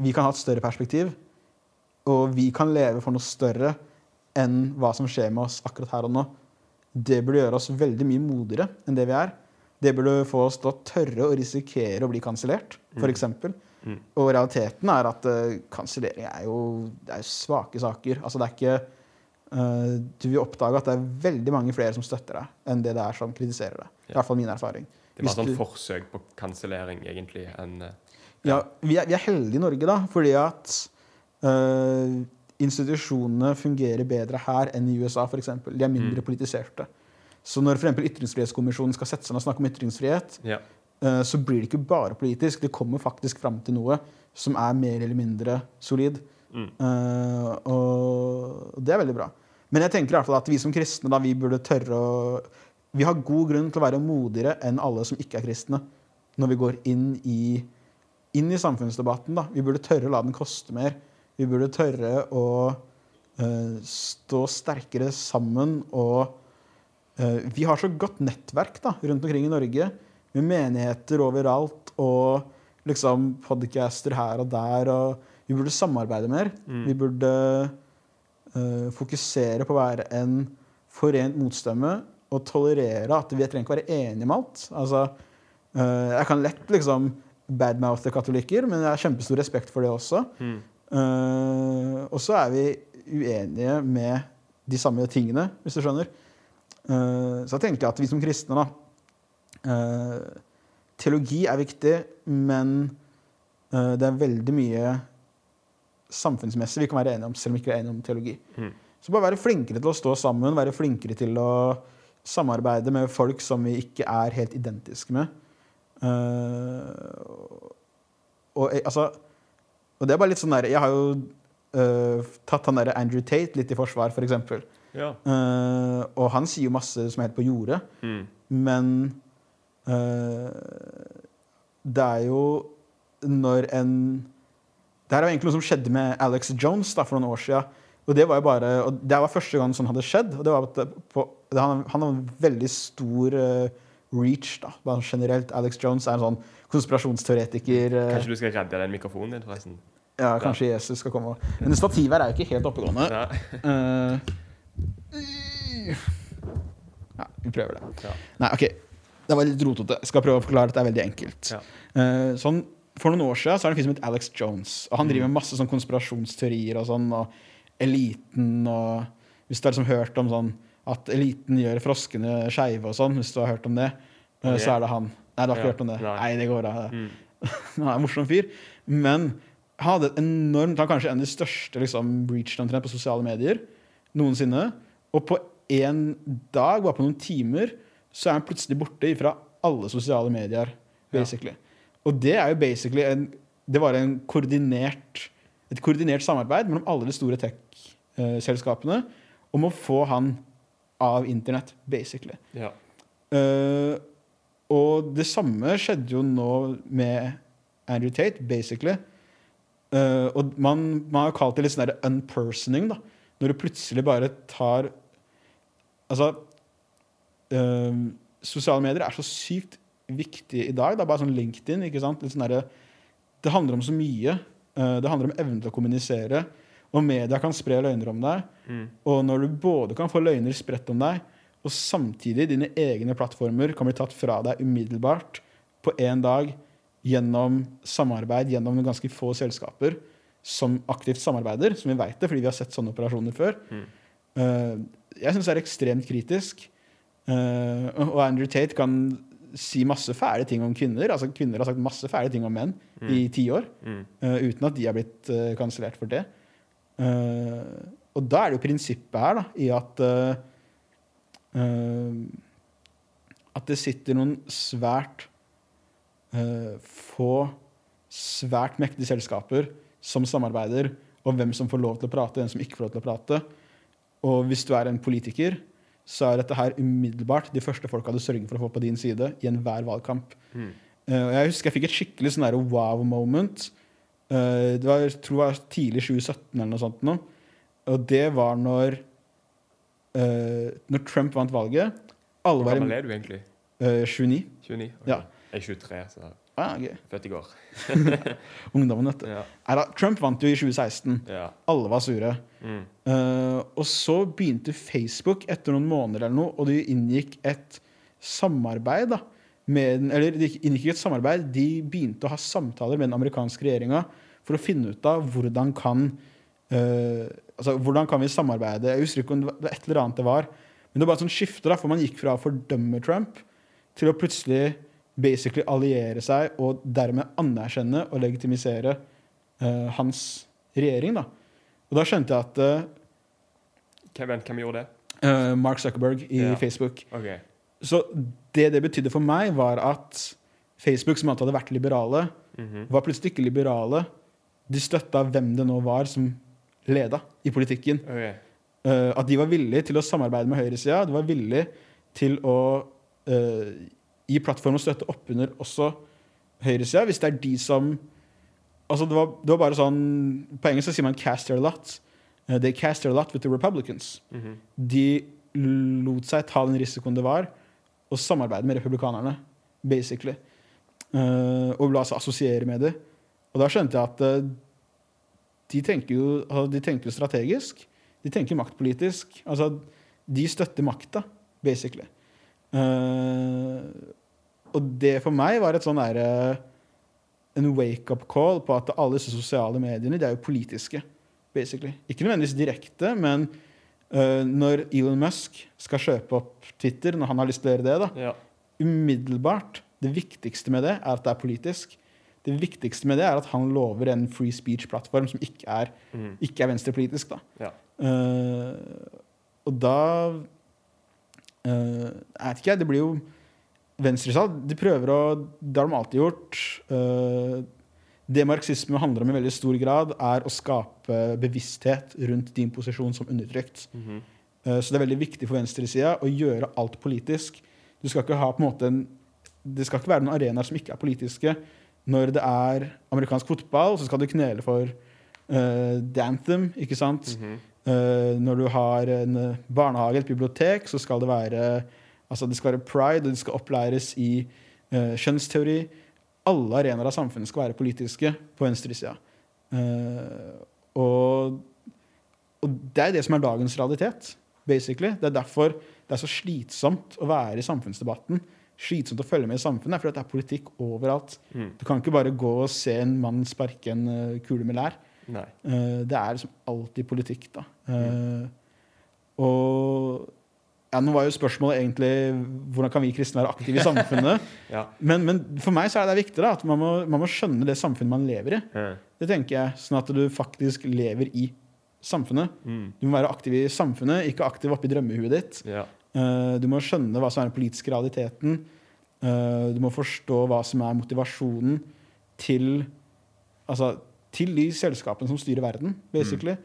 Vi kan ha et større perspektiv, og vi kan leve for noe større enn hva som skjer med oss akkurat her og nå. Det burde gjøre oss veldig mye modigere enn det vi er. Det burde få oss til å tørre å risikere å bli kansellert, f.eks.
Mm.
Og realiteten er at uh, kansellering er jo er svake saker. Altså det er ikke uh, Du vil oppdage at det er veldig mange flere som støtter deg, enn det det er som kritiserer deg. I hvert fall min erfaring.
Det er
bare
mer sånn
du-
forsøk på kansellering, egentlig, enn eh,
Ja, vi er, vi er heldige i Norge, da, fordi at øh, institusjonene fungerer bedre her enn i USA, f.eks. De er mindre
Mm.
politiserte. Så når for Ytringsfrihetskommisjonen skal sette seg ned og snakke om ytringsfrihet,
Ja.
øh, så blir det ikke bare politisk. Det kommer faktisk fram til noe som er mer eller mindre solid.
Mm.
Uh, og det er veldig bra. Men jeg tenker i hvert fall at vi som kristne da, vi burde tørre å Vi har god grunn til å være modigere enn alle som ikke er kristne, når vi går inn i, inn i samfunnsdebatten. Da. Vi burde tørre å la den koste mer. Vi burde tørre å uh, stå sterkere sammen og uh, Vi har så godt nettverk da, rundt omkring i Norge, med menigheter overalt og liksom podcaster her og der. og Vi burde samarbeide mer.
Mm.
Vi burde uh, fokusere på å være en forent motstemme og tolerere at vi trenger ikke være enige om alt. Altså, jeg kan lett liksom badmouthe katolikker, men jeg har kjempestor respekt for det også.
Mm.
Uh, og så er vi uenige med de samme tingene, hvis du skjønner. Uh, så jeg tenker at vi som kristne, da uh, Teologi er viktig, men det er veldig mye samfunnsmessig vi kan være enige om, selv om vi ikke er enige om teologi.
Mm.
Så bare være flinkere til å stå sammen, være flinkere til å samarbeide med folk som vi ikke er helt identiske med. Eh, og, altså, og det er bare litt sånn der Jeg har jo eh, tatt han derre Andrew Tate litt i forsvar, f.eks. For eksempel.
Ja.
Eh, og han sier jo masse som er helt på jordet,
Mm.
men det er jo når en Det her er jo egentlig noe som skjedde med Alex Jones da, for noen år siden. Og det var jo bare, og det var første gang sånn hadde skjedd. og det var på, det, han, han har en veldig stor eh, reach da, bare generelt. Alex Jones er en sånn konspirasjonsteoretiker. eh,
Kanskje du skal redde den mikrofonen din, forresten?
ja, kanskje Jesus skal komme. Men stativet her er jo ikke helt oppegående.
Ja.
Eh, ja, vi prøver det.
Ja.
Nei, ok. Det var litt rotete. Skal prøve å forklare at det er veldig enkelt.
Ja.
Eh, sånn, for noen år siden så er det en fyr som heter Alex Jones. Og han driver med masse sånn konspirasjonsteorier og sånn. Og eliten og Hvis du har liksom hørt om sånn at eliten gjør froskene skeive og sånn, hvis du har hørt om det,
Okay.
Så er det han. Nei, du har ikke
Ja,
hørt om det?
nei.
Nei, det går av.
Mm.
Han er en morsom fyr. Men han hadde et enormt, han kanskje en av de største liksom, breachene omtrent på sosiale medier noensinne. Og på én dag, bare på noen timer, så er han plutselig borte fra alle sosiale medier. basically. Og det er jo basically en, det var en koordinert, et koordinert samarbeid mellom alle de store tech-selskapene om å få han av internett, basically.
Ja.
Uh, og det samme skjedde jo nå med Andrew Tate, basically. Uh, og man, man har kalt det litt sånn der unpersoning, da. Når du plutselig bare tar Altså uh, Sosiale medier er så sykt viktig i dag. Det er bare sånn LinkedIn. ikke sant? Sånn der, det handler om så mye. Det handler om evnen til å kommunisere. Og media kan spre løgner om deg.
Mm.
Og når du både kan få løgner spredt om deg, og samtidig dine egne plattformer kan bli tatt fra deg umiddelbart på én dag gjennom samarbeid gjennom noen ganske få selskaper som aktivt samarbeider, som vi vet det fordi vi har sett sånne operasjoner før,
Mm.
Uh, jeg syns det er ekstremt kritisk. Uh, og Andrew Tate kan si masse fæle ting om kvinner. altså Kvinner har sagt masse fæle ting om menn i ti år.
Mm.
uh, uten at de har blitt kansellert for det. Eh, og da er det jo prinsippet her da, i at eh, eh, At det sitter noen svært få svært mektige selskaper som samarbeider og hvem som får lov til å prate, hvem som ikke får lov til å prate. Og hvis du er en politiker, så er dette her umiddelbart de første folka du sørger for å få på din side i enhver valgkamp.
Mm.
Jeg husker jeg fikk et skikkelig sånn der wow-moment. Eh, det var, jeg tror det var tidlig 2017 eller noe sånt. Nå. Og det var når, uh, når Trump vant valget. Alle
Hvor gammel er du egentlig?
Uh, 29.
29? okay.
Ja.
Jeg er 23, så
Ah, okay.
født i går.
Ungdommen, vet du.
Ja.
Neida, Trump vant jo i 2016.
ja.
Alle var sure.
Mm.
Uh, og så begynte Facebook etter noen måneder eller noe, og de inngikk et samarbeid da, med Eller de inngikk ikke et samarbeid, de begynte å ha samtaler med den amerikanske regjeringa for å finne ut av hvordan kan uh, altså, hvordan kan vi samarbeide. Jeg husker ikke om det var- et eller annet det var. Men det var bare sånn skifte, da, for man gikk fra å fordømme Trump til å plutselig basically alliere seg og dermed anerkjenne og legitimisere uh, hans regjering. da. Og da skjønte jeg at uh,
Hvem, hvem gjorde det?
Uh, Mark Zuckerberg i
Ja.
Facebook
Ok.
Så det det betydde for meg, var at Facebook, som alltid hadde vært liberale,
Mhm.
var plutselig ikke liberale. De støtta hvem det nå var som leda i politikken.
Okay.
Uh, at de var villige til å samarbeide med høyresida. De var villige til å uh, gi plattform og støtte oppunder også høyresida, hvis det er de som Altså, det var, det var bare sånn På engelsk så sier man 'cast their lot'. Uh, they cast their lot with the Republicans.
Mhm.
De lot seg ta den risikoen det var å samarbeide med republikanerne, basically. Uh, og la seg assosiere med det. Og da skjønte jeg at uh, de tenker jo altså, de tenker jo strategisk. De tenker maktpolitisk. Altså, de støtter makta, basically. Uh, og det for meg var et sånn derre En wake-up call på at alle disse sosiale mediene de er jo politiske, basically. Ikke nødvendigvis direkte, men når Elon Musk skal kjøpe opp Twitter, når han har lyst til å gjøre det, da,
Ja.
umiddelbart Det viktigste med det er at det er politisk. Det viktigste med det er at han lover en free speech-plattform som ikke er,
mm.
ikke er venstrepolitisk. da.
Ja.
Uh, og da uh, Jeg vet ikke. Det blir jo Venstresida de prøver å Det har de alltid gjort. Eh, det marxisme handler om i veldig stor grad, er å skape bevissthet rundt din posisjon som undertrykt.
Mm
-hmm. Så det er veldig viktig for venstresida å gjøre alt politisk. Du skal ikke ha på en måte en, Det skal ikke være noen arenaer som ikke er politiske. Når det er amerikansk fotball, så skal du knele for uh, the anthem, ikke sant?
Mm
-hmm. uh, når du har en eh, barnehage, et bibliotek, så skal det være Altså det skal være pride, og det skal opplæres i uh, kjønnsteori. Alle arenaer av samfunnet skal være politiske på venstresida. Uh, og, og det er det som er dagens realitet, basically. Det er derfor det er så slitsomt å være i samfunnsdebatten. Slitsomt å følge med i samfunnet, fordi det er politikk overalt.
Mm.
Du kan ikke bare gå og se en mann sparke en uh, kule med lær. Eh, det er liksom alltid politikk, da. Eh, og ja, Nå var jo spørsmålet egentlig hvordan kan vi kristne være aktive i samfunnet.
Ja.
men, men for meg så er det viktig da, at man må, man må skjønne det samfunnet man lever i.
Mm.
Det tenker jeg, Sånn at du faktisk lever i samfunnet.
Mm.
Du må være aktiv i samfunnet, ikke aktiv oppi drømmehuet ditt.
Ja.
Uh, du må skjønne hva som er den politiske realiteten. Uh, du må forstå hva som er motivasjonen til Altså til de selskapene som styrer verden, basically.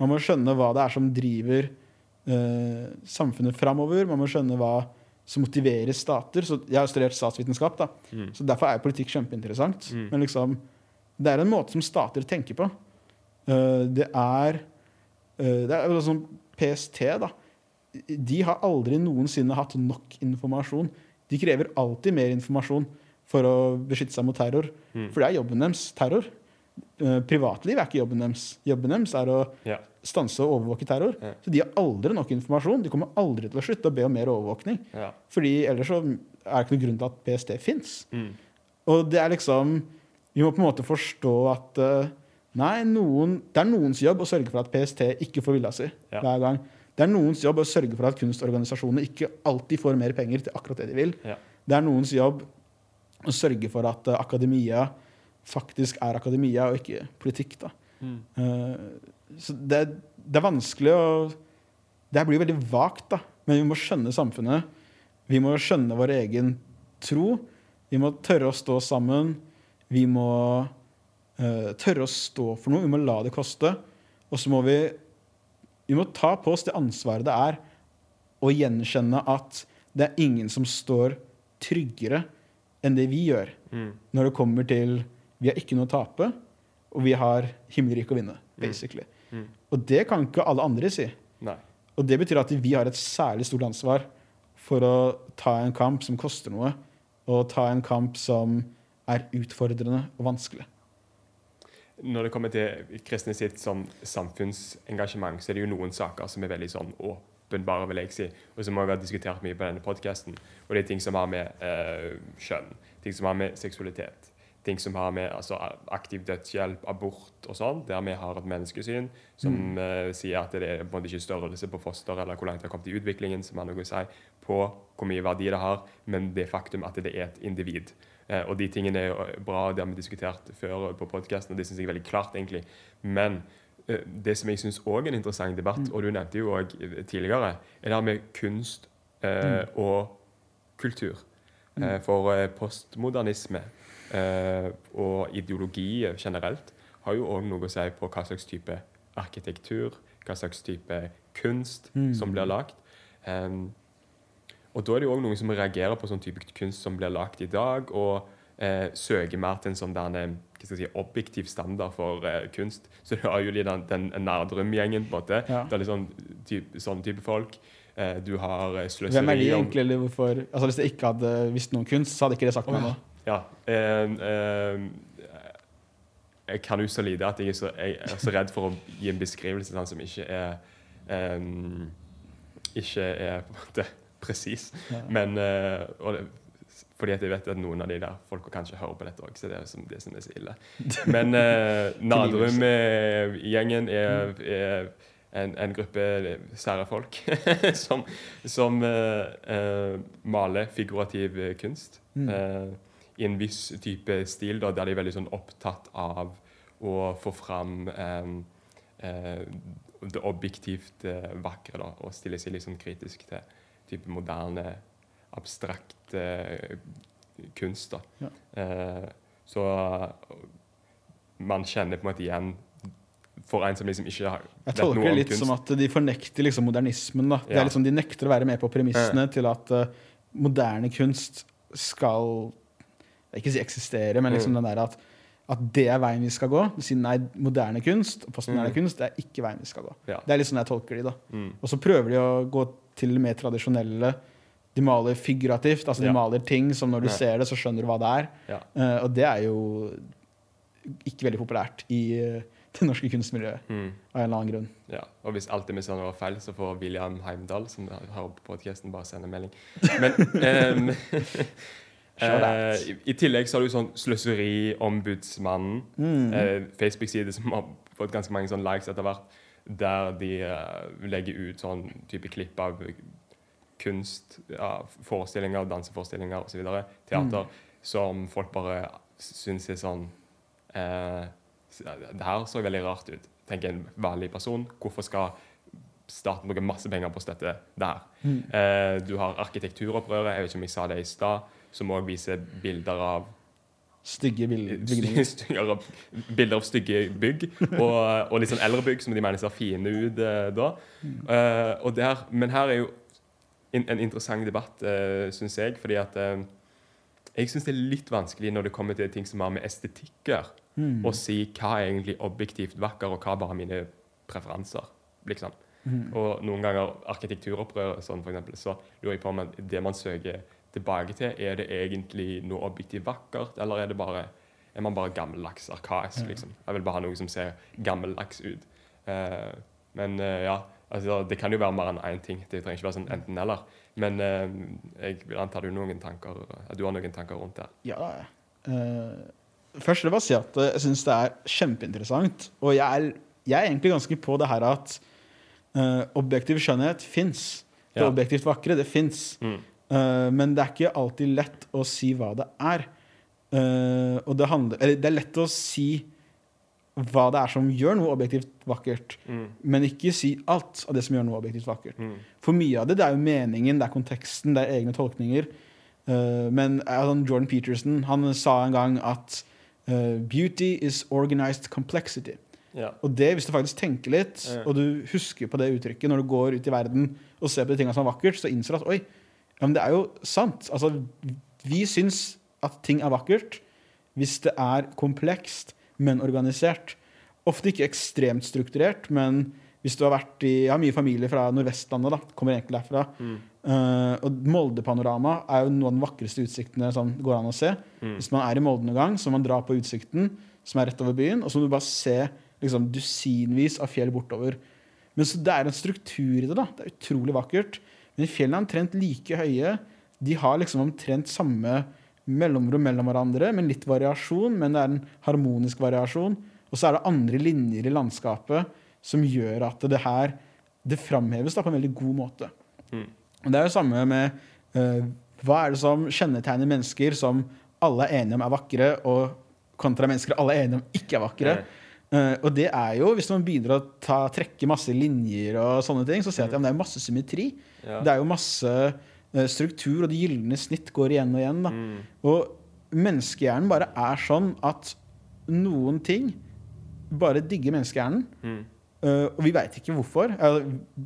Man må skjønne hva det er som driver eh, samfunnet framover. Man må skjønne hva som motiverer stater. Så jeg har studert statsvitenskap, da.
Mm.
så derfor er politikk kjempeinteressant.
Mm.
Men liksom, det er en måte som stater tenker på. Uh, det er uh, Det er sånn PST, da. De har aldri noensinne hatt nok informasjon. De krever alltid mer informasjon for å beskytte seg mot terror.
Mm.
For det er jobben deres. Terror. Uh, Privatliv er ikke jobben deres. Jobben deres er å
Ja.
Stanse og overvåke terror.
Ja.
Så de har aldri nok informasjon. De kommer aldri til å slutte å be om mer overvåkning.
Ja.
Fordi ellers så er det ikke noen grunn til at PST fins.
Mm.
Og det er liksom Vi må på en måte forstå at uh, Nei, noen, det er noens jobb å sørge for at PST ikke får vilja si
Ja.
hver gang. Det er noens jobb å sørge for at kunstorganisasjonene ikke alltid får mer penger til akkurat det de vil.
Ja.
Det er noens jobb å sørge for at uh, akademia faktisk er akademia og ikke politikk. da.
Mm.
Eh, så det, det er vanskelig å Det blir veldig vagt, da. Men vi må skjønne samfunnet. Vi må skjønne vår egen tro. Vi må tørre å stå sammen. Vi må uh, tørre å stå for noe. Vi må la det koste. Og så må vi Vi må ta på oss det ansvaret det er å gjenkjenne at det er ingen som står tryggere enn det vi gjør
mm.
når det kommer til Vi har ikke noe å tape, og vi har himmelriket å vinne, basically.
Mm.
Og det kan ikke alle andre si.
Nei.
Og det betyr at vi har et særlig stort ansvar for å ta en kamp som koster noe, og ta en kamp som er utfordrende og vanskelig.
Når det kommer til kristne sitt sånn samfunnsengasjement, så er det jo noen saker som er veldig sånn åpenbare, vil jeg si, og som også har diskutert mye på denne podkasten. Og det er ting som har med eh, kjønn, ting som har med seksualitet, ting som har med altså, aktiv dødshjelp, abort og sånn, der vi har et menneskesyn som eh, sier at det er på en måte ikke størrelse på foster eller hvor langt det har kommet i utviklingen, som har noe å si på hvor mye verdi det har, men det faktum at det er et individ. Uh, og de tingene er jo bra, det har vi diskutert før på podkasten, og det syns jeg er veldig klart, egentlig. Men uh, det som jeg syns òg er en interessant debatt, og du nevnte jo òg tidligere, er det her med kunst mm. og kultur. Eh, for eh, postmodernisme eh, og ideologi generelt har jo òg noe å si på hva slags type arkitektur, hva slags type kunst som blir lagd. Um, og da er det jo òg noen som reagerer på sånn type kunst som blir lagd i dag, og eh, søker mer til en sånn eh, hva skal jeg si, objektiv standard for eh, kunst. Så du har jo litt den, den Nerdrum-gjengen, på en måte.
Ja.
Det er litt sånn type, sånn type folk. Eh, du har eh, sløseri
Hvem er de egentlig, eller hvorfor Altså Hvis jeg ikke hadde visst noe om kunst, så hadde ikke det sagt meg noe.
Ja. eh, eh, jeg kan jo så lite at jeg er så, jeg er så redd for å gi en beskrivelse sånn, som ikke er eh, Ikke er på en måte presis.
Ja.
Men eh, og det, Fordi at jeg vet at noen av de der folka kanskje hører på dette òg, så det er som, det som er så ille. Men uh, Nadrum-gjengen er, er en, en gruppe sære folk som, som eh, eh, maler figurativ kunst
Mm.
Eh, i en viss type stil, da, der de er veldig sånn opptatt av å få fram eh, eh, det objektivt eh, vakre, da, og stille seg litt sånn kritisk til type moderne, abstrakt eh, kunst. da.
Ja.
Eh, så man kjenner på en måte igjen for en som liksom ikke har
Jeg tolker det litt
kunst.
som at de fornekter liksom modernismen. da. Det
Ja.
liksom, De nekter å være med på premissene til at uh, moderne kunst skal ikke si eksistere, men liksom
Mm.
den der at, at det er veien vi skal gå. Du sier nei, moderne kunst og postmoderne
Mm.
kunst det er ikke veien vi skal gå.
Ja.
Det er litt sånn jeg tolker de da.
Mm.
Og så prøver de å gå til det mer tradisjonelle. De maler figurativt. altså De
Ja.
maler ting som når du
Ja.
ser det, så skjønner du hva det er. Eh, og det er jo ikke veldig populært i uh, det norske kunstmiljøet
Mm.
av en eller annen grunn.
Ja, og hvis alt det vi sa nå var feil, så får William Heimdal, som hører på podkasten, bare sende melding. Men
Shout
eh, i, I tillegg så har du sånn Sløseriombudsmannen,
Mm.
eh, Facebook-side som har fått ganske mange sånn likes etter hvert, der de eh, legger ut sånn type klipp av kunst, ja, forestillinger, danseforestillinger osv., teater, som folk bare syns er sånn eh, Det her så veldig rart ut. Tenker en vanlig person. Hvorfor skal staten bruke masse penger på å støtte det her?
Mm.
Eh, du har arkitekturopprøret, jeg vet ikke om jeg sa det i stad, som òg viser bilder av
Stygge bygninger.
styggere, bilder av stygge bygg, og, og litt sånn eldre bygg som de mener ser fine ut eh, da. Eh, der, men her er jo en, en interessant debatt, uh, syns jeg, fordi at eh, jeg syns det er litt vanskelig når det kommer til ting som har med estetikker,
Mm.
å si hva er egentlig objektivt vakker, og hva er bare mine preferanser. liksom.
Mm.
Og noen ganger arkitekturopprør sånn for eksempel, så lurer jeg på om det man søker tilbake til, er det egentlig noe objektivt vakkert, eller er det bare er man bare gammeldags, arkaisk, liksom. Jeg vil bare ha noe som ser gammeldags ut. Uh, men uh, ja, altså, det kan jo være mer enn én ting. Det trenger ikke være sånn enten-eller. Men uh, jeg vil anta du, noen tanker, at du har noen tanker rundt det.
Ja. eh, først vil jeg bare si at jeg syns det er kjempeinteressant. Og jeg er, jeg er egentlig ganske på det her at eh, objektiv skjønnhet fins. Det
Ja.
objektivt vakre, det fins.
Mm.
Eh, men det er ikke alltid lett å si hva det er. Uh, og det handler Eller det er lett å si hva det er som gjør noe objektivt vakkert,
Mm.
men ikke si alt av det som gjør noe objektivt vakkert.
Mm.
For mye av det, det er jo meningen, det er konteksten, det er egne tolkninger. Uh, men sånn Jordan Peterson han sa en gang at uh, 'beauty is organized complexity'.
Ja.
Og det, hvis du faktisk tenker litt,
Ja.
og du husker på det uttrykket når du går ut i verden og ser på de tingene som er vakkert, så innser du at oi, ja, men det er jo sant. Altså, vi syns at ting er vakkert hvis det er komplekst, men organisert. Ofte ikke ekstremt strukturert, men Hvis du har vært i Jeg har mye familie fra Nordvestlandet, da. Kommer egentlig derfra. Eh, og Molde-panorama er jo noen av de vakreste utsiktene som går an å se. Hvis man er i Molde noen gang, så må man dra på utsikten, som er rett over byen, og så må du bare se liksom, dusinvis av fjell bortover. Men så det er en struktur i det. da. Det er utrolig vakkert. Men fjellene er omtrent like høye. De har liksom omtrent samme mellomrom mellom hverandre, med litt variasjon, men det er en harmonisk variasjon. Og så er det andre linjer i landskapet som gjør at det her det framheves da, på en veldig god måte. Og Det er jo samme med uh, hva er det som kjennetegner mennesker som alle er enige om er vakre, og kontra mennesker alle er enige om ikke er vakre. Eh, og det er jo, Hvis man begynner å ta, trekke masse linjer, og sånne ting, så ser jeg at ja, det er masse symmetri.
Ja.
Det er jo masse eh, struktur, og det gylne snitt går igjen og igjen. da. Og menneskehjernen bare er sånn at noen ting bare digger menneskehjernen. Eh, og vi veit ikke hvorfor. Uh,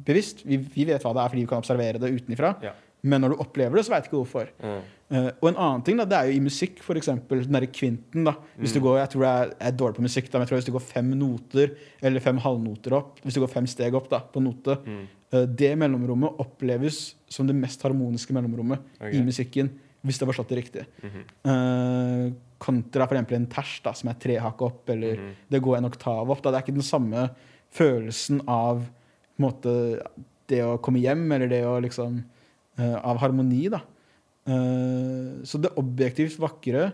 bevisst. Vi, vi vet hva det er fordi vi kan observere det utenfra.
Ja.
Men når du opplever det, så veit du ikke hvorfor.
Mm.
Eh, og en annen ting da, det er jo i musikk, f.eks. Den derre kvinten. da. Hvis du går, Jeg tror jeg er, dårlig på musikk, da, men jeg tror hvis du går fem noter eller fem halvnoter opp, hvis du går fem steg opp da, på note, eh, det mellomrommet oppleves som det mest harmoniske mellomrommet
okay.
i musikken. Hvis det var slått riktig. uh, kontra f.eks. en ters, da, som er tre hakk opp, eller det går en oktav opp. Da. Det er ikke den samme følelsen av måte, det å komme hjem, eller det å liksom Av harmoni, da. Eh, så det objektivt vakre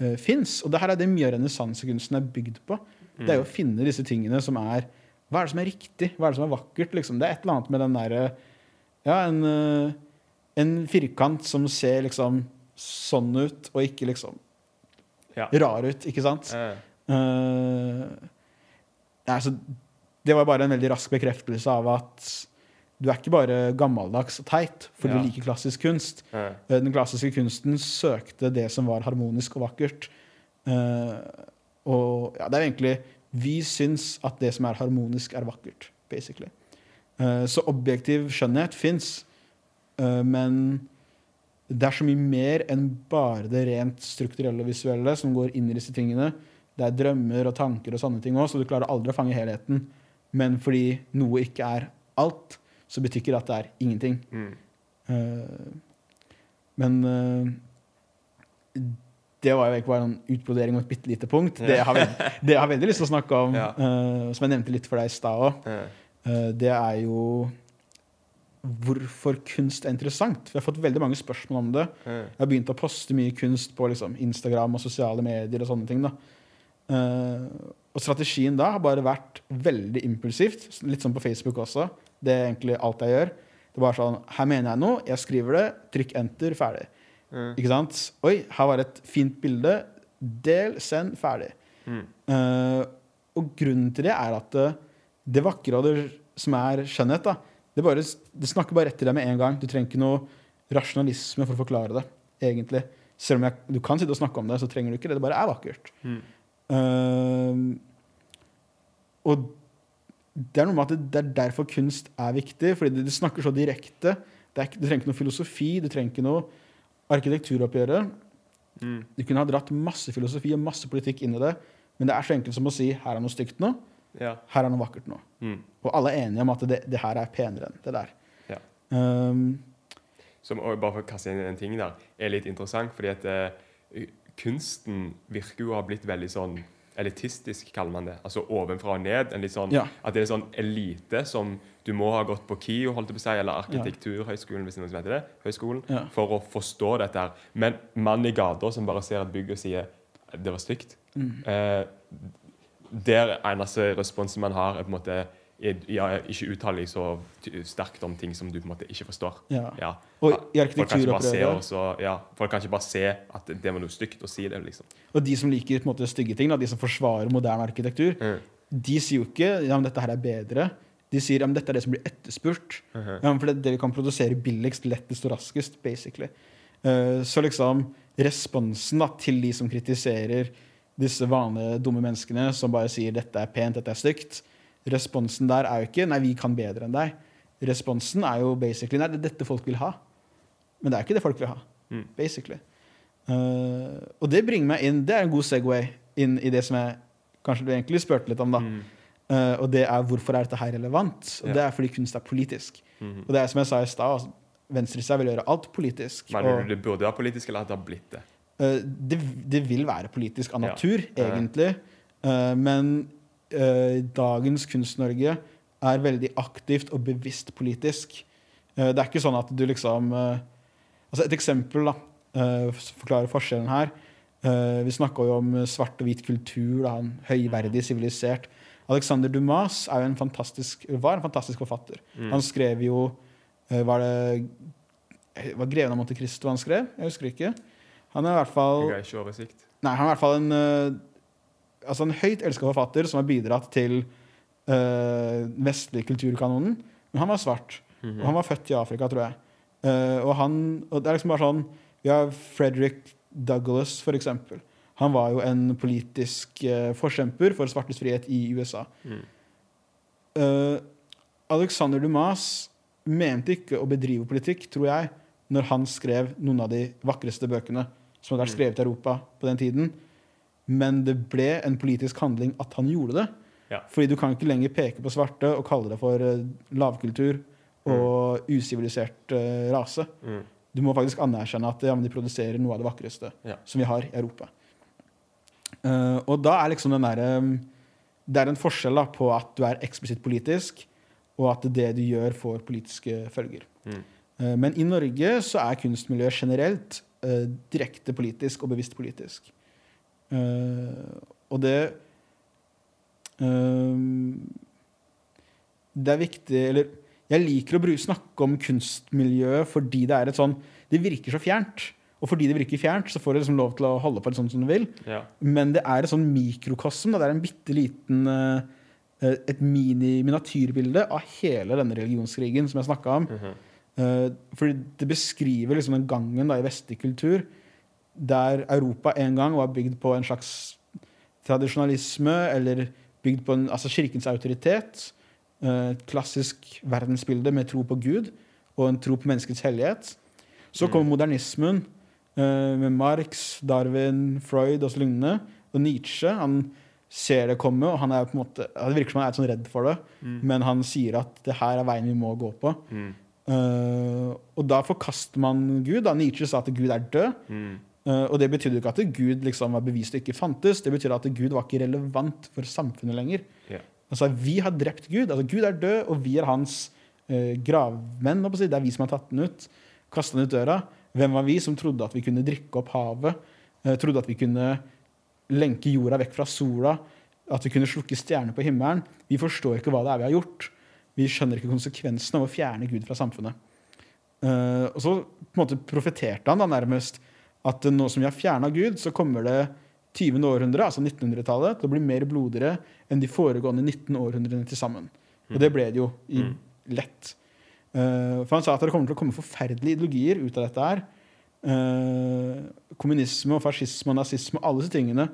uh, fins. Og det her er det mye av renessansekunsten er bygd på. Det er jo å finne disse tingene som er Hva er det som er riktig? Hva er det som er vakkert? Liksom? Det er et eller annet med den derre Ja, en, eh, en firkant som ser liksom sånn ut, og ikke liksom
Ja.
rar ut, ikke sant? Uh. Uh, altså, det var bare en veldig rask bekreftelse av at du er ikke bare gammeldags og teit fordi
Ja.
du liker klassisk kunst.
eh,
Eh, Den klassiske kunsten søkte det som var harmonisk og vakkert. Uh, og ja, det er egentlig Vi syns at det som er harmonisk, er vakkert, basically. Uh, så objektiv skjønnhet fins, men det er så mye mer enn bare det rent strukturelle og visuelle som går inn i disse tingene. Det er drømmer og tanker og sånne ting òg, så du klarer aldri å fange helheten. Men fordi noe ikke er alt, så betyr ikke det at det er ingenting.
mm.
Uh, men uh, det var jo egentlig bare en utbrodering om et bitte lite punkt. Det jeg, har det jeg har veldig lyst til å snakke om,
Ja.
uh, som jeg nevnte litt for deg i stad òg, det er jo hvorfor kunst er interessant. Vi har fått veldig mange spørsmål om det. Jeg har begynt å poste mye kunst på liksom, Instagram og sosiale medier og sånne ting. da. Uh, og strategien da har bare vært veldig impulsivt. Litt sånn på Facebook også. Det er egentlig alt jeg gjør. Det er bare sånn Her mener jeg noe, jeg skriver det, trykk enter, ferdig.
Mm.
Ikke sant? Oi, her var et fint bilde. Del, send, ferdig.
Mm.
Uh, og grunnen til det er at det, det vakre og det som er skjønnhet, da, det, bare, det snakker bare rett til deg med en gang. Du trenger ikke noe rasjonalisme for å forklare det, egentlig. Selv om jeg, du kan sitte og snakke om det, så trenger du ikke det. Det bare er vakkert.
Mm.
Uh, og det er noe med at det, er derfor kunst er viktig, fordi det, snakker så direkte. Det er, ikke- du trenger ikke noe filosofi, du trenger ikke noe arkitekturoppgjøre.
Mm.
Du kunne ha dratt masse filosofi og masse politikk inn i det, men det er så enkelt som å si her er noe stygt nå,
Ja.
her er noe vakkert nå.
Mm.
Og alle er enige om at det, det her er penere enn det der.
Ja.
Um,
Som bare for å kaste inn en ting der, er litt interessant, fordi at uh, kunsten virker jo å ha blitt veldig sånn elitistisk, kaller man det. Altså ovenfra og ned. Sånn,
Ja.
At det er en sånn elite som du må ha gått på KIO, holdt på å si, eller Arkitekturhøgskolen, hvis noen er heter det, høyskolen,
Ja.
for å forstå dette her. Men mannen i gata som bare ser et bygg og sier det var stygt
Mm.
eh, Der eneste responsen man har, er på en måte ja, ikke uttaler så sterkt om ting som du på en måte ikke forstår.
ja.
Ja.
Og i arkitekturopprøret
ja, folk kan ikke bare se at det var noe stygt, og si det. liksom.
Og de som liker måte, stygge ting, da, de som forsvarer moderne arkitektur, de sier jo ikke ja, men dette her er bedre. De sier ja, men dette er det som blir etterspurt.
Mhm.
Ja, for det er det vi kan produsere billigst, lettest og raskest, basically. Uh, så liksom responsen da, til de som kritiserer disse vanlige, dumme menneskene som bare sier 'dette er pent, dette er stygt', responsen der er jo ikke 'nei, vi kan bedre enn deg'. Responsen er jo basically 'nei, det er dette folk vil ha'. Men det er ikke det folk vil ha.
Mm.
Basically. Uh, og det bringer meg inn Det er en god Segway inn i det som jeg kanskje du egentlig spurte litt om. da
Mm.
Uh, og det er hvorfor er dette her relevant? Og
Ja.
det er fordi kunst er politisk.
Mhm.
Og det er som jeg sa i stad, altså, venstresida vil gjøre alt politisk.
Mener
og,
du det burde være politisk, eller at det har blitt det?
Uh, det, det vil være politisk av natur,
Ja.
egentlig. Men eh, dagens Kunst-Norge er veldig aktivt og bevisst politisk. Eh, det er ikke sånn at du liksom eh, Altså Et eksempel, da. Uh, forklarer forskjellen her. Eh, vi snakka jo om svart og hvit kultur. Da, høyverdig, sivilisert. Alexander Dumas er jo en fantastisk, var en fantastisk forfatter.
Mm.
Han skrev jo eh, Var det var Greven av Monte Cristo han skrev? Jeg husker ikke. Han er i hvert fall. Nei, han er i hvert fall en, eh, altså en høyt elska forfatter som har bidratt til uh, vestlig kulturkanonen. Men han var svart.
Mhm.
Og han var født i Afrika, tror jeg. Uh, og han og det er liksom bare sånn Vi har Frederick Douglass, for eksempel. Han var jo en politisk uh, forkjemper for svartes frihet i USA.
Mm.
Uh, Alexander Dumas mente ikke å bedrive politikk, tror jeg, når han skrev noen av de vakreste bøkene som hadde vært
Mm.
skrevet i Europa på den tiden. Men det ble en politisk handling at han gjorde det.
Ja.
Fordi du kan ikke lenger peke på svarte og kalle det for eh, lavkultur og usivilisert uh, rase.
Mm.
Du må faktisk anerkjenne at ja, de produserer noe av det vakreste
Ja.
som vi har i Europa. Uh, og da er liksom den derre Det er en forskjell da, på at du er eksplisitt politisk, og at det du gjør, får politiske følger.
Mm.
Uh, men i Norge så er kunstmiljøet generelt direkte politisk og bevisst politisk. Eh, og det eh, Det er viktig Eller jeg liker å snakke om kunstmiljøet fordi det er et sånn Det virker så fjernt. Og fordi det virker fjernt, så får du liksom lov til å holde på det sånn som du vil.
Ja.
Men det er et sånn mikrokosm. Det er en bitte liten eh, Et mini-miniatyrbilde av hele denne religionskrigen som jeg snakka om.
Mhm.
Eh, fordi det beskriver liksom den gangen da, i vestlig kultur der Europa en gang var bygd på en slags tradisjonalisme, eller bygd på en, altså kirkens autoritet. eh, Et klassisk verdensbilde med tro på Gud og en tro på menneskets hellighet. Så
Mm.
kommer modernismen eh, med Marx, Darwin, Freud og så lignende. Og Nietzsche han ser det komme, og han er på en måte, det virker som han er sånn redd for det,
Mm.
men han sier at det her er veien vi må gå på.
Mm.
Eh, og da forkaster man Gud. Da. Nietzsche sa at Gud er død.
Mm.
Eh, og det betydde ikke at Gud liksom var bevist og ikke fantes. Det betydde at Gud var ikke relevant for samfunnet lenger.
Yeah.
Altså, vi har drept Gud. Altså, Gud er død, og vi er hans uh, gravmenn. Det er vi som har tatt den ut. Kasta den ut døra. Hvem var vi som trodde at vi kunne drikke opp havet? Uh, trodde at vi kunne lenke jorda vekk fra sola? At vi kunne slukke stjerner på himmelen? Vi forstår ikke hva det er vi har gjort. Vi skjønner ikke konsekvensene av å fjerne Gud fra samfunnet. Uh, og så på en måte profeterte han da nærmest at nå som vi har fjerna Gud, så kommer det 20. århundre, altså 1900-tallet, til å bli mer blodigere enn de foregående 19 århundrene til sammen. Og det ble det jo i
Mm.
lett. Uh, for han sa at det kommer til å komme forferdelige ideologier ut av dette her. Uh, kommunisme og fascisme og nazisme, alle disse tingene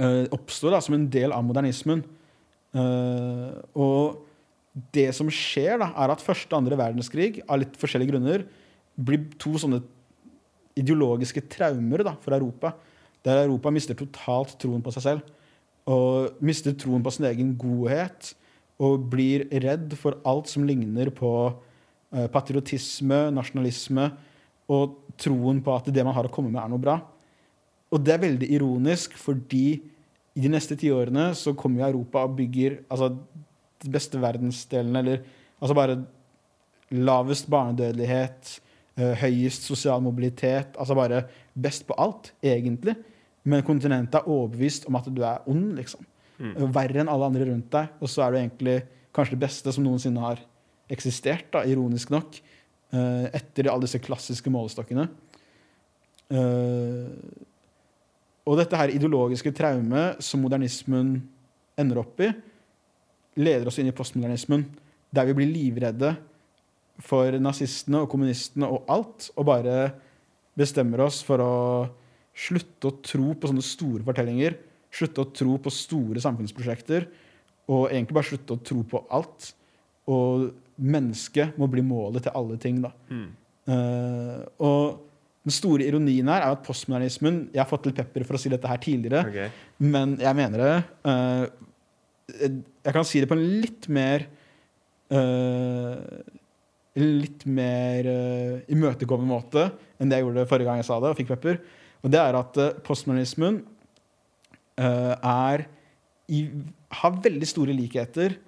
uh, oppstår da som en del av modernismen. Og det som skjer, da, er at første og andre verdenskrig av litt forskjellige grunner blir to sånne ideologiske traumer da, for Europa. Der Europa mister totalt troen på seg selv. Og mister troen på sin egen godhet. Og blir redd for alt som ligner på eh, patriotisme, nasjonalisme og troen på at det man har å komme med, er noe bra. Og det er veldig ironisk, fordi i de neste tiårene så kommer jo Europa og bygger altså, de beste verdensdelene, eller altså bare lavest barnedødelighet, høyest sosial mobilitet, altså bare best på alt, egentlig. Men kontinentet er overbevist om at du er ond, liksom.
Mm.
Verre enn alle andre rundt deg. Og så er du egentlig kanskje det beste som noensinne har eksistert, da, ironisk nok, eh, etter alle disse klassiske målestokkene. Eh, og dette her ideologiske traumet som modernismen ender opp i, leder oss inn i postmodernismen, der vi blir livredde for nazistene og kommunistene og alt, og bare bestemmer oss for å slutte å tro på sånne store fortellinger, slutte å tro på store samfunnsprosjekter, og egentlig bare slutte å tro på alt. Og mennesket må bli målet til alle ting, da.
Mm.
Uh, og den store ironien her er at postmodernismen Jeg har fått litt pepper for å si dette her tidligere,
okay.
men jeg mener det. Uh, Jeg kan si det på en litt mer eh, Litt mer uh, imøtekommende måte enn det jeg gjorde forrige gang jeg sa det. og fikk pepper. Og det er at uh, postmodernismen uh, i, har veldig store likheter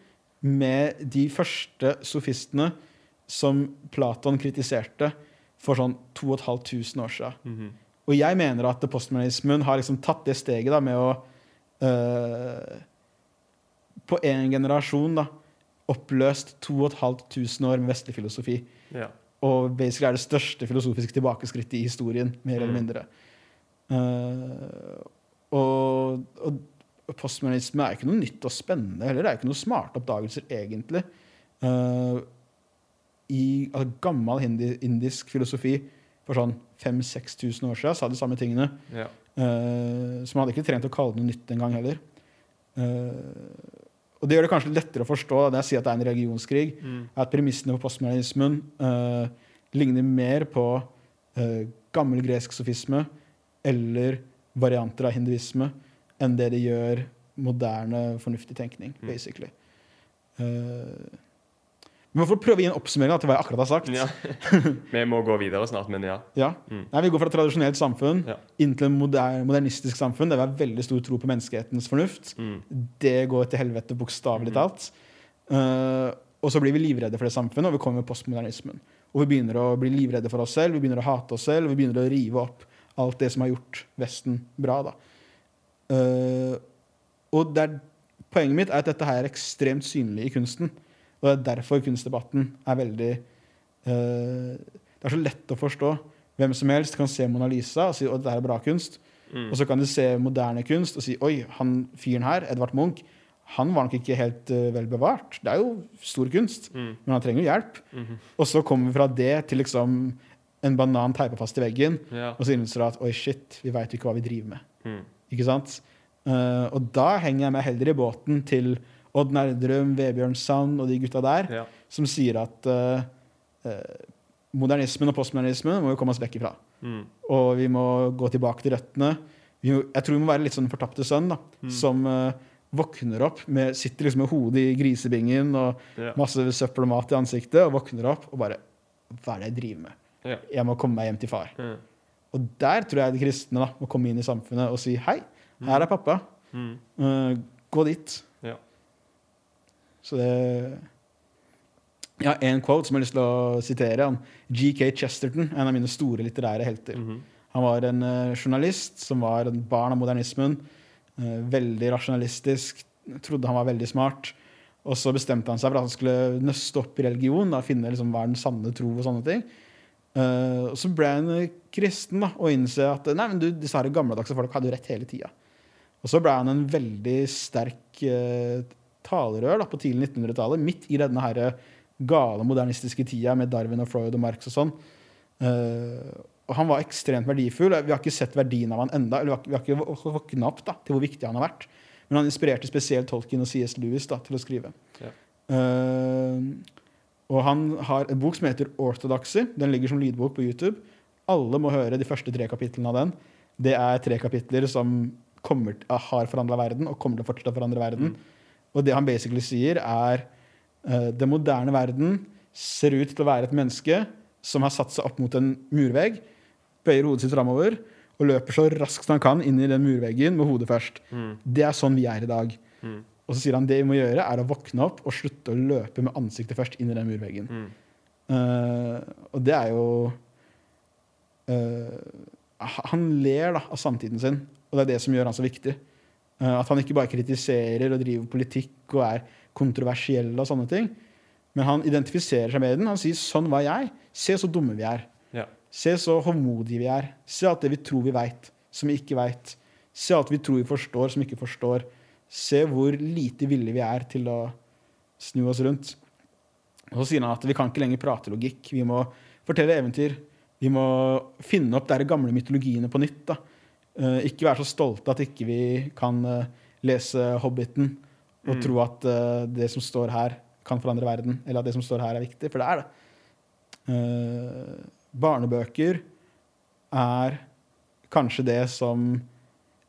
med de første sofistene som Platon kritiserte for sånn 2500 år siden.
Mm -hmm.
Og jeg mener at postmodernismen har liksom tatt det steget da, med å På én generasjon da, oppløst 2500 år med vestlig filosofi.
Ja.
Og basically er det største filosofiske tilbakeskrittet i historien, mer eller
Mm.
mindre. Uh, og, og postmodernisme er ikke noe nytt og spennende heller. Det er ikke noen smarte oppdagelser, egentlig. Uh, I altså, gammel hindi, indisk filosofi for sånn 5000-6000 år siden sa de samme tingene.
Ja.
Uh, så man hadde ikke trengt å kalle det noe nytt engang heller. Uh, og det gjør det kanskje lettere å forstå da, jeg sier at det er en religionskrig,
Mm.
at premissene for postmodernismen uh, ligner mer på uh, gammel gresk sofisme eller varianter av hinduisme enn det det gjør moderne, fornuftig tenkning,
Mm.
basically. Uh, men må få prøve å gi en oppsummering da, til hva jeg akkurat har sagt
ja. Vi må gå videre snart, men ja.
ja.
Mm.
Nei, Vi går fra et tradisjonelt samfunn
Ja.
inn til en moder modernistisk samfunn der vi har veldig stor tro på menneskehetens fornuft.
Mm.
Det går til helvete, bokstavelig
talt.
talt. Uh, og så blir vi livredde for det samfunnet, og vi kommer med postmodernismen. Og vi begynner å bli livredde for oss selv, vi begynner å hate oss selv, vi begynner å rive opp alt det som har gjort Vesten bra. da. Uh, og det er, poenget mitt er at dette her er ekstremt synlig i kunsten. Og det er derfor kunstdebatten er veldig uh, Det er så lett å forstå. Hvem som helst kan se Mona Lisa og si at dette er bra kunst.
Mm.
Og så kan du se moderne kunst og si oi, han fyren her, Edvard Munch, han var nok ikke helt uh, vel bevart. Det er jo stor kunst,
Mm.
men han trenger jo hjelp.
Mhm.
Og så kommer vi fra det til liksom en banan teipa fast i veggen,
Ja.
og så innser du at oi, shit, vi veit jo ikke hva vi driver med.
Mm.
Ikke sant? Uh, og da henger jeg meg heller i båten til Odd Nerdrum, Vebjørn Sand og de gutta der,
Ja.
som sier at eh, modernismen og postmodernismen må vi komme oss vekk ifra.
Mm.
Og vi må gå tilbake til røttene. Vi må, jeg tror vi må være litt sånn fortapte sønn, da,
Mm.
som uh, våkner opp, med, sitter liksom med hodet i grisebingen og
Ja.
masse søppel og mat i ansiktet, og våkner opp og bare Hva er det jeg driver med?
Ja.
Jeg må komme meg hjem til far.
Mm.
Og der tror jeg de kristne da, må komme inn i samfunnet og si hei, her er pappa.
Mm.
Eh, gå dit. Så det Jeg har én quote som jeg har lyst til å sitere. Han GK Chesterton, en av mine store litterære helter.
Mhm.
Han var en uh, journalist som var en barn av modernismen. Uh, veldig rasjonalistisk. Trodde han var veldig smart. Og så bestemte han seg for at han skulle nøste opp i religion. Da, finne liksom hva er den sanne tro og sånne ting. Uh, og så ble han kristen da, og innse at nei, men du, disse her gammeldagse folk hadde jo rett hele tida. Og så ble han en veldig sterk eh, talerør da, på tidlig 1900-tallet, midt i denne her gale modernistiske tida med Darwin og Freud og Marx og sånn. Uh, og han var ekstremt verdifull. Vi har ikke sett verdien av han enda, eller vi har ikke, våkna opp da, til hvor viktig han har vært. Men han inspirerte spesielt Tolkien og C.S. Lewis da, til å skrive.
Ja.
Uh, og han har en bok som heter Orthodoxy. Den ligger som lydbok på YouTube. Alle må høre de første tre kapitlene av den. Det er tre kapitler som kommer, har forandra verden, og kommer til å fortsette å forandre verden. Og det han basically sier, er uh, den moderne verden ser ut til å være et menneske som har satt seg opp mot en murvegg, bøyer hodet sitt framover og løper så raskt han kan inn i den murveggen med hodet først.
Mm.
Det er sånn vi er i dag.
Mm.
Og så sier han det vi må gjøre, er å våkne opp og slutte å løpe med ansiktet først inn i den murveggen.
Mm.
Uh, og det er jo uh, Han ler da av samtiden sin, og det er det som gjør han så viktig. Eh, at han ikke bare kritiserer og driver politikk og er kontroversiell og sånne ting. Men han identifiserer seg med den. Han sier 'sånn var jeg'. Se så dumme vi er.
Ja.
Se så håndmodige vi er. Se alt det vi tror vi veit, som vi ikke veit. Se alt vi tror vi forstår, som vi ikke forstår. Se hvor lite villige vi er til å snu oss rundt. Og så sier han at vi kan ikke lenger prate logikk. Vi må fortelle eventyr. Vi må finne opp de gamle mytologiene på nytt. da. Eh, ikke være så stolte at ikke vi kan eh, lese Hobbiten og
Mm.
tro at eh, det som står her, kan forandre verden. Eller at det som står her, er viktig. For det er det. Barnebøker er kanskje det som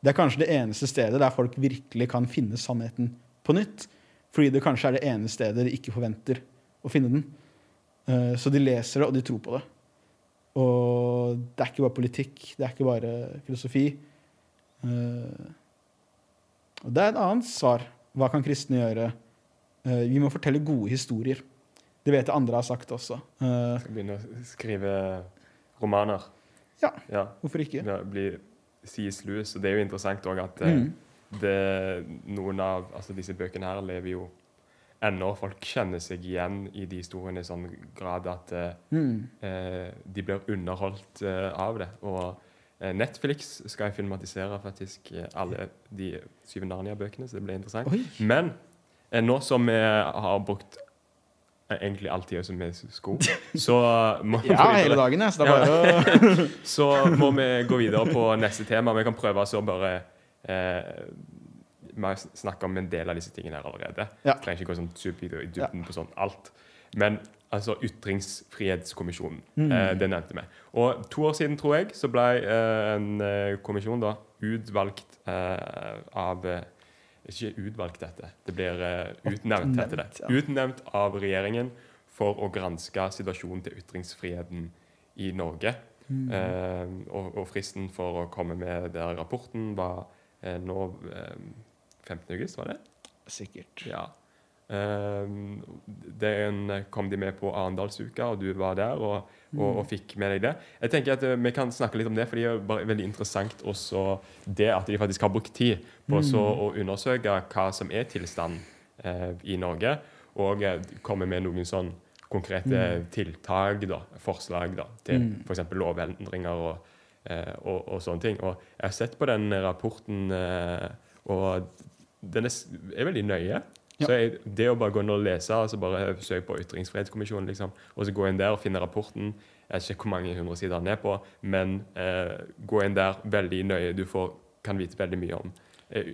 Det er kanskje det eneste stedet der folk virkelig kan finne sannheten på nytt. Fordi det kanskje er det ene stedet de ikke forventer å finne den. Så de leser det, og de tror på det. Og det er ikke bare politikk, det er ikke bare filosofi. Uh, og det er et annet svar. Hva kan kristne gjøre? Uh, vi må fortelle gode historier. Det vet jeg andre har sagt også. Uh,
Skal begynne å skrive romaner.
Ja.
ja.
hvorfor ikke?
Det blir C.S. Lewis, og det er jo interessant òg at
Mm.
det, noen av altså disse bøkene her lever jo ennå. Folk kjenner seg igjen i de historiene i sånn grad at
Mm.
eh, de blir underholdt eh, av det. Og eh, Netflix skal filmatisere faktisk eh, alle de syv Narnia-bøkene, så det blir interessant.
Oi.
Men eh, nå som vi har brukt egentlig all tida som vi sko, så må
Ja, hele dagen, jeg. Så det er bare å
Så må vi gå videre på neste tema. Vi kan prøve oss å bare eh, Vi har snakka om en del av disse tingene her allerede.
Ja.
Trenger ikke gå sånn super i dybden på sånn alt. Men altså Ytringsfrihetskommisjonen,
Mm.
eh, det nevnte vi. Og to år siden, tror jeg, så ble eh, en eh, kommisjon da utvalgt eh, av eh, Ikke utvalgt dette, det blir eh, utnevnt, heter det.
Ja.
Utnevnt av regjeringen for å granske situasjonen til ytringsfriheten i Norge.
Mm.
Eh, og, og fristen for å komme med der rapporten var nå 15. august, var det?
Sikkert.
Ja. Eh, den kom de med på Arendalsuka, og du var der og, og, og fikk med deg det. Jeg tenker at eh, Vi kan snakke litt om det, for det er veldig interessant også det at de faktisk har brukt tid på så å undersøke hva som er tilstanden eh, i Norge, og eh, komme med noen sånn konkrete tiltak, da, forslag da, til
Mm.
f.eks. lovendringer og, eh, og sånne ting. Og jeg har sett på den rapporten, eh, og den er, er veldig nøye.
Ja.
Så jeg, det å bare gå inn og lese, altså bare søke på Ytringsfrihetskommisjonen, liksom, og så gå inn der og finne rapporten Jeg vet ikke hvor mange hundre sider den er på, men eh, gå inn der veldig nøye. Du får, kan vite veldig mye om eh,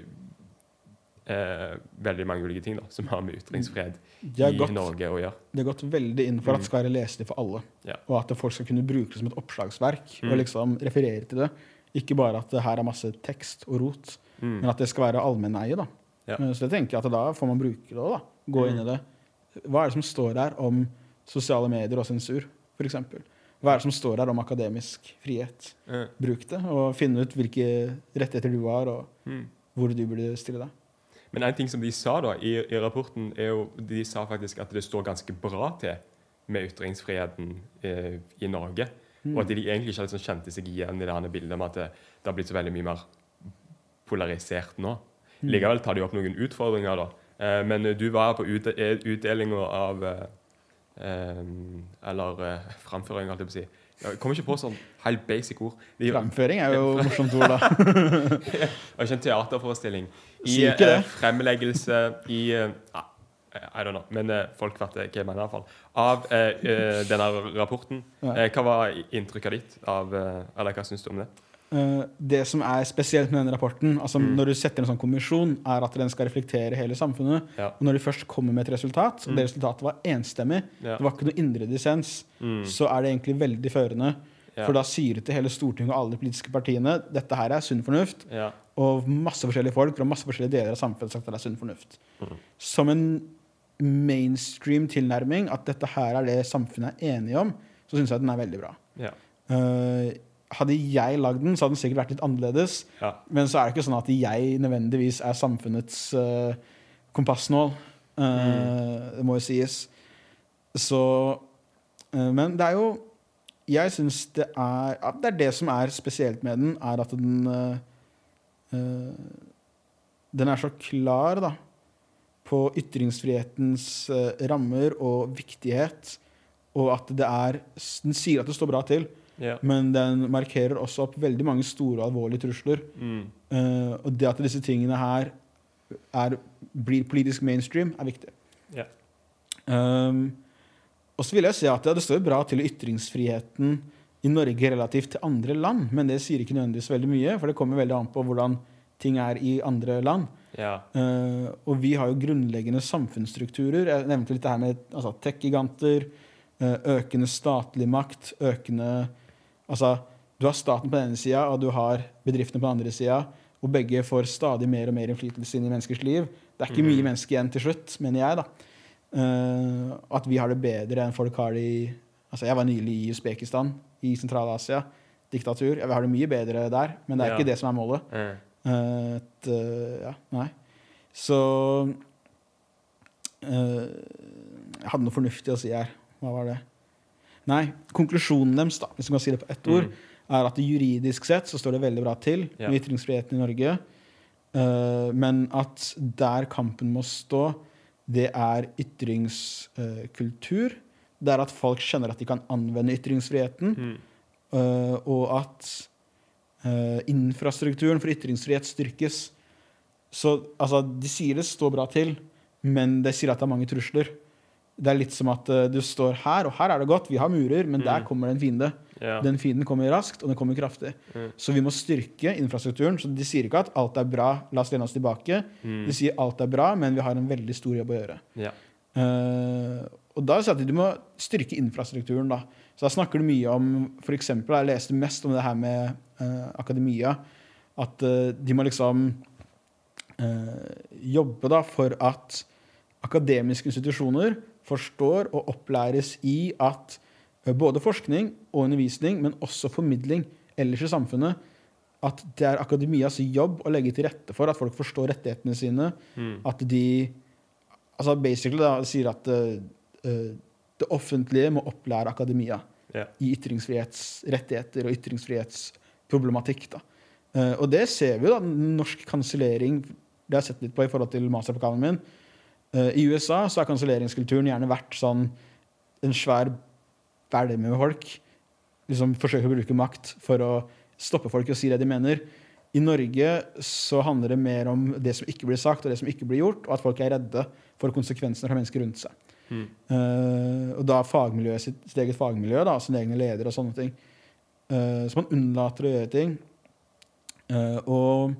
eh, veldig mange ulike ting da, som har med ytringsfrihet i
gått,
Norge å gjøre.
Det har gått veldig inn for at
Mm.
det skal være leselig for alle.
Ja.
Og at folk skal kunne bruke det som et oppslagsverk
Mm.
og liksom referere til det. Ikke bare at det her er masse tekst og rot,
Mm.
men at det skal være allmenneie. da.
Ja.
Eh, Så jeg tenker at da får man bruke det òg, Gå Gå inn i det. Hva er det som står her om sosiale medier og sensur, f.eks.? Hva er det som står her om akademisk frihet?
Mm.
Bruk det, og finne ut hvilke rettigheter du har, og
mm.
hvor du burde stille deg.
Men en ting som de sa da i, i rapporten, er jo De sa faktisk at det står ganske bra til med ytringsfriheten eh, i Norge.
Mm.
Og at de egentlig ikke liksom kjente seg igjen i det her bildet med at det, det har blitt så veldig mye mer polarisert nå.
Mm.
Likevel tar de opp noen utfordringer, da. Eh, men du var på ut, utdelinga av eh, eh, Eller eh, framføring, holdt jeg på å si. Jeg kommer ikke på sånn helt basic ord. De,
Framføring er jo morsomt ord, da.
det var ikke en teaterforestilling. I eh, fremleggelse i eh, I don't know, men eh, folk vet hva jeg mener iallfall. Av eh, eh, denne rapporten.
Ja.
Eh, hva var inntrykket ditt av Eller hva syns du om det?
Det som er spesielt med denne rapporten, altså
Mm.
når du setter en sånn kommisjon, er at den skal reflektere hele samfunnet.
Ja.
Og når de først kommer med et resultat, og
Mm.
det resultatet var enstemmig,
Ja.
det var ikke noe indre dissens,
Mm.
så er det egentlig veldig førende. For da sier det til hele Stortinget og alle de politiske partiene dette her er sunn fornuft. Og masse forskjellige folk fra masse forskjellige deler av samfunnet sagt at det er sunn fornuft.
Mhm.
Som en mainstream tilnærming, at dette her er det samfunnet er enige om, så syns jeg den er veldig bra.
Ja.
Uh, hadde jeg lagd den, så hadde den sikkert vært litt annerledes.
Ja.
Men så er det ikke sånn at jeg nødvendigvis er samfunnets uh, kompassnål. Eh, Det må jo sies. Så Men det er jo Jeg syns det er at Det er det som er spesielt med den, er at den Den er så klar, da, på ytringsfrihetens eh, rammer og viktighet, og at det er Den sier at det står bra til.
yeah.
Men den markerer også opp veldig mange store og alvorlige trusler.
Mm.
Uh, og det at disse tingene her er, blir politisk mainstream, er viktig.
Yeah.
Um, og så vil jeg si at ja, det står bra til ytringsfriheten i Norge relativt til andre land, men det sier ikke nødvendigvis veldig mye, for det kommer veldig an på hvordan ting er i andre land.
Ja.
Uh, og vi har jo grunnleggende samfunnsstrukturer. Jeg nevnte litt det her med altså, tech-giganter, uh, økende statlig makt, økende Altså, du har staten på den ene sida, og du har bedriftene på den andre sida. og begge får stadig mer og mer innflytelse inn i menneskers liv. Det er ikke
Mhm.
mye menneske igjen til slutt, mener jeg. da. Uh, at vi har det bedre enn folk har det i Altså, Jeg var nylig i Usbekistan, i Sentral-Asia. Diktatur. Ja, vi har det mye bedre der, men det er
Ja.
ikke det som er målet.
Eh,
et, eh, ja, nei. Så eh, Jeg hadde noe fornuftig å si her. Hva var det? Nei, konklusjonen deres, da, hvis man kan si det på ett ord,
Mm.
er at juridisk sett så står det veldig bra til med ytringsfriheten i Norge. Eh, men at der kampen må stå, det er ytringskultur. det er at folk kjenner at de kan anvende ytringsfriheten.
mm.
Eh, og at eh, infrastrukturen for ytringsfrihet styrkes. Så altså, de sier det står bra til, men de sier at det er mange trusler. Det er litt som at uh, du står her, og her er det godt, vi har murer, men der
Mm.
kommer det en fiende.
Ja.
Den fienden kommer raskt, og den kommer kraftig.
Mm.
Så vi må styrke infrastrukturen. Så de sier ikke at alt er bra, la oss lene oss tilbake.
Mm.
De sier alt er bra, men vi har en veldig stor jobb å gjøre.
Ja.
Eh, og da sier jeg at du må styrke infrastrukturen. da. Så da snakker du mye om eksempel, Jeg leste mest om det her med uh, akademia. At uh, de må liksom uh, jobbe da for at akademiske institusjoner forstår og opplæres i at både forskning og undervisning, men også formidling ellers i samfunnet, at det er akademias jobb å legge til rette for at folk forstår rettighetene sine.
Mm.
At de altså basically da, sier at det offentlige må opplære akademia
yeah.
i ytringsfrihetsrettigheter og ytringsfrihetsproblematikk. Da. Eh, og det ser vi, da. Norsk kansellering det har jeg sett litt på i forhold til masteroppgaven min. Eh, I USA så har kanselleringskulturen gjerne vært sånn en svær bælme med folk. Liksom forsøker å bruke makt for å stoppe folk i å si det de mener. I Norge så handler det mer om det som ikke blir sagt, og det som ikke blir gjort, og at folk er redde for konsekvensene fra mennesker rundt seg.
Mm.
Eh, og da fagmiljøet sitt, sitt eget fagmiljø, da, sine egne ledere og sånne ting. Uh, så man unnlater å gjøre ting. Uh, og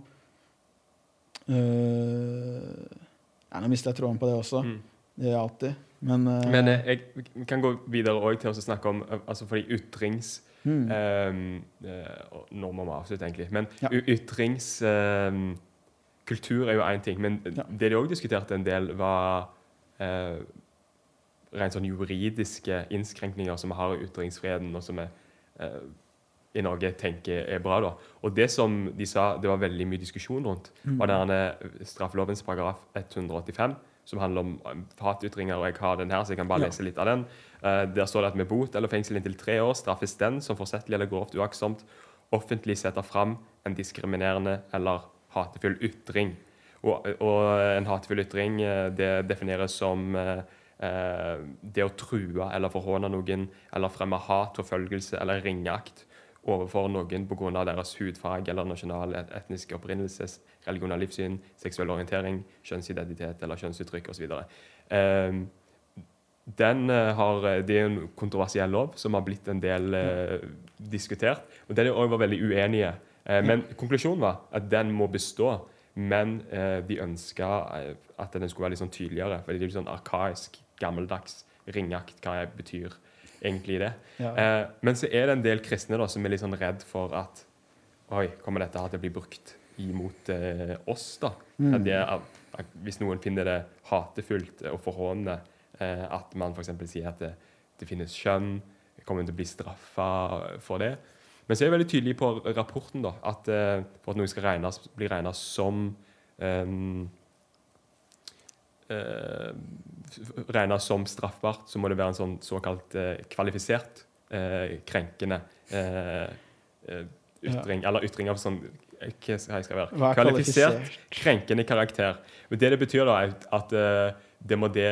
ja, Nå mister jeg tråden på det også.
Mm.
Det gjør jeg alltid. Men,
Men jeg, jeg kan gå videre også til å snakke om altså altså fordi ytrings...
mm,
Um, nå må vi avslutte, egentlig. Men
Ja.
ytringskultur um, er jo én ting. Men
Ja.
det de òg diskuterte en del, var eh, rent sånn juridiske innskrenkninger som vi har i ytringsfriheten, og som vi eh, i Norge tenker er bra. da. Og det som de sa det var veldig mye diskusjon rundt,
mm.
var denne straffelovens paragraf 185, som handler om hatytringer. og Jeg har den her, så jeg kan bare
Ja.
lese litt av den. Eh, der står det at med bot eller fengsel inntil tre år straffes den som forsettlig eller grovt uaktsomt offentlig setter fram en diskriminerende eller hatefull ytring. Og, og en hatefull ytring eh, det defineres som eh, eh, det å true eller forhåne noen eller fremme hat, forfølgelse eller ringeakt overfor noen pga. deres hudfarge eller nasjonal etnisk etniske opprinnelses, religion og livssyn, seksuell orientering, kjønnsidentitet eller kjønnsuttrykk osv. Den eh, har, det er en kontroversiell lov som har blitt en del eh, diskutert. og Den òg var veldig uenige. Eh, men konklusjonen var at den må bestå. Men eh, de ønska eh, at den skulle være litt sånn tydeligere. fordi det er litt sånn arkaisk, gammeldags ringakt. Hva jeg betyr egentlig det?
ja.
Eh, men så er det en del kristne da, som er litt sånn redd for at Oi, kommer dette her til å bli brukt imot eh, oss, da?
Mm.
At det, at hvis noen finner det hatefullt og forhånende, eh, at man f.eks. sier at det, det finnes kjønn, kommer til å bli straffa for det. Men så er jeg veldig tydelig på rapporten da, at eh, for at noe skal regnes, bli regna som um, regna som straffbart, så må det være en sånn såkalt eh, kvalifisert eh, krenkende eh, eh, ytring. Eller ytring av sånn eh, Hva skal være?
Hva er
Kvalifisert
kvalifisert?
krenkende karakter. Men det det betyr, da, er at eh, det må det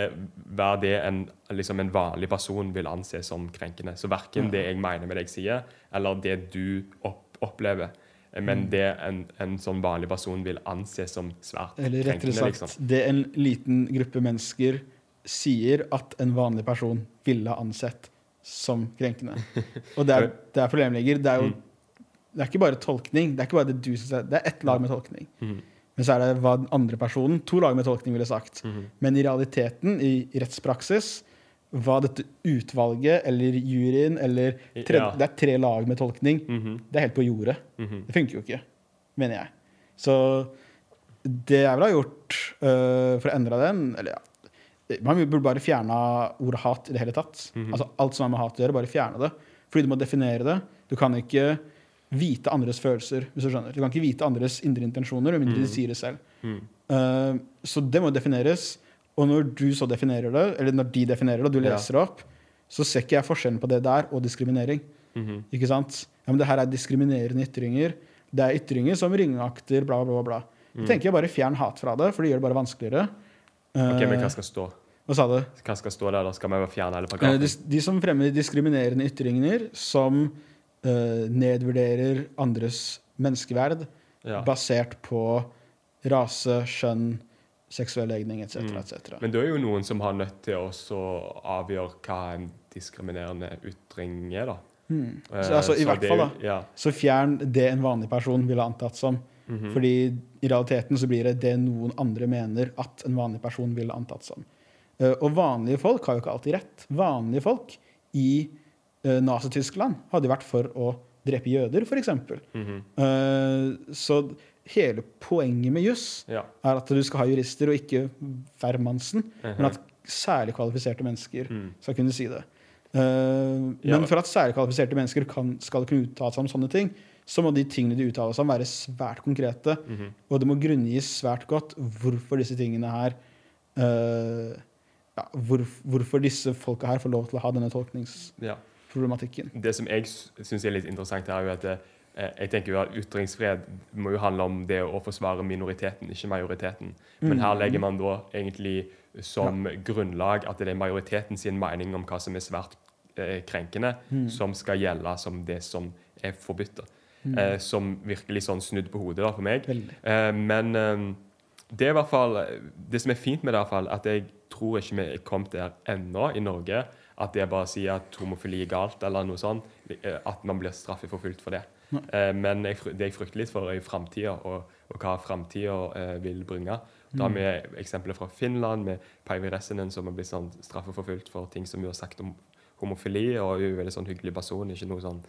være det en, liksom en vanlig person vil anse som krenkende. Så verken
Ja.
det jeg mener med det jeg sier, eller det du opp, opplever, eh, men
Mm.
det en, en sånn vanlig person vil anse som svært
Eller rettere
krenkende.
sagt,
liksom.
det en liten gruppe mennesker sier at en vanlig person ville ha ansett som krenkende. Og det er der problemet ligger. Det er jo
Mm.
det er ikke bare tolkning. Det er ikke bare det du synes er, det er ett lag med tolkning.
Mm.
Men så er det hva den andre personen, to lag med tolkning, ville sagt.
Mm.
Men i realiteten, i rettspraksis, hva dette utvalget eller juryen eller tre,
Ja.
Det er tre lag med tolkning.
Mhm.
Det er helt på jordet.
Mhm.
Det funker jo ikke, mener jeg. Så det jeg ville ha gjort uh, for å endre den Eller ja, man burde bare fjerna ordet hat i det hele tatt.
Mhm.
Altså Alt som har med hat å gjøre, bare fjerne det. Fordi du må definere det. Du kan ikke vite andres følelser, hvis du skjønner. Du kan ikke vite andres indre intensjoner, med mindre de sier det selv.
Mm.
Eh, så det må defineres. Og når du så definerer det, eller når de definerer det, og du leser det opp, så ser ikke jeg forskjellen på det der og diskriminering.
Mhm.
Ikke sant? Ja, men det her er diskriminerende ytringer. Det er ytringer som ringakter, bla, bla, bla. bla.
Mm.
tenker jeg bare fjern hat fra det, for det gjør det bare vanskeligere.
Ok, men
Eh,
hva skal stå?
Hva sa du?
Hva skal stå der? Da skal vi bare fjerne hele
Eh,
paragrafen?
De, de som fremmer diskriminerende ytringer som uh, nedvurderer andres menneskeverd
Ja.
basert på rase, skjønn, seksuell legning etc.
Mm.
Et
Men det er jo noen som har nødt til å avgjøre hva en diskriminerende ytring er, da.
Mm.
Eh,
Så, altså, I hvert
er
fall, da.
Ja.
Så fjern det en vanlig person ville antatt som.
Mhm.
Fordi i realiteten så blir det det noen andre mener at en vanlig person ville antatt som. Uh, og vanlige folk har jo ikke alltid rett. Vanlige folk i uh, Nazi-Tyskland hadde vært for å drepe jøder, f.eks.
Mhm.
Uh, så hele poenget med juss
ja.
er at du skal ha jurister og ikke hvermannsen,
Mhm.
men at særlig kvalifiserte mennesker
Mm.
skal kunne si det. Uh,
Ja.
Men for at særlig kvalifiserte mennesker kan, skal kunne uttale seg om sånne ting, så må de tingene de uttaler seg om, være svært konkrete.
Mhm.
Og det må grunngis svært godt hvorfor disse tingene her uh, ja, hvor, Hvorfor disse folka her får lov til å ha denne tolkningsproblematikken.
ja. Det som jeg syns er litt interessant, er jo at det, eh, jeg tenker jo at ytringsfrihet må jo handle om det å forsvare minoriteten, ikke majoriteten. Men her legger man da egentlig som grunnlag at det er majoriteten sin mening om hva som er svært eh, krenkende, som skal gjelde som det som er forbudt. Mm. Eh, som virkelig sånn snudd på hodet da, for meg. Eh, men eh, det er i hvert fall Det som er fint med det, i hvert fall, at jeg tror ikke vi er kommet der ennå i Norge. At det bare sier at homofili er galt, eller noe sånt. eh, At man blir straffeforfulgt for det. Eh, men jeg, det jeg frykter litt for, er framtida, og, og hva framtida eh, vil bringe. Da har vi eksempler fra Finland, med Päivi Ressinen som har blitt sånn straffeforfulgt for ting som hun har sagt om homofili. Og hun er en veldig sånn hyggelig person. Ikke noe sånn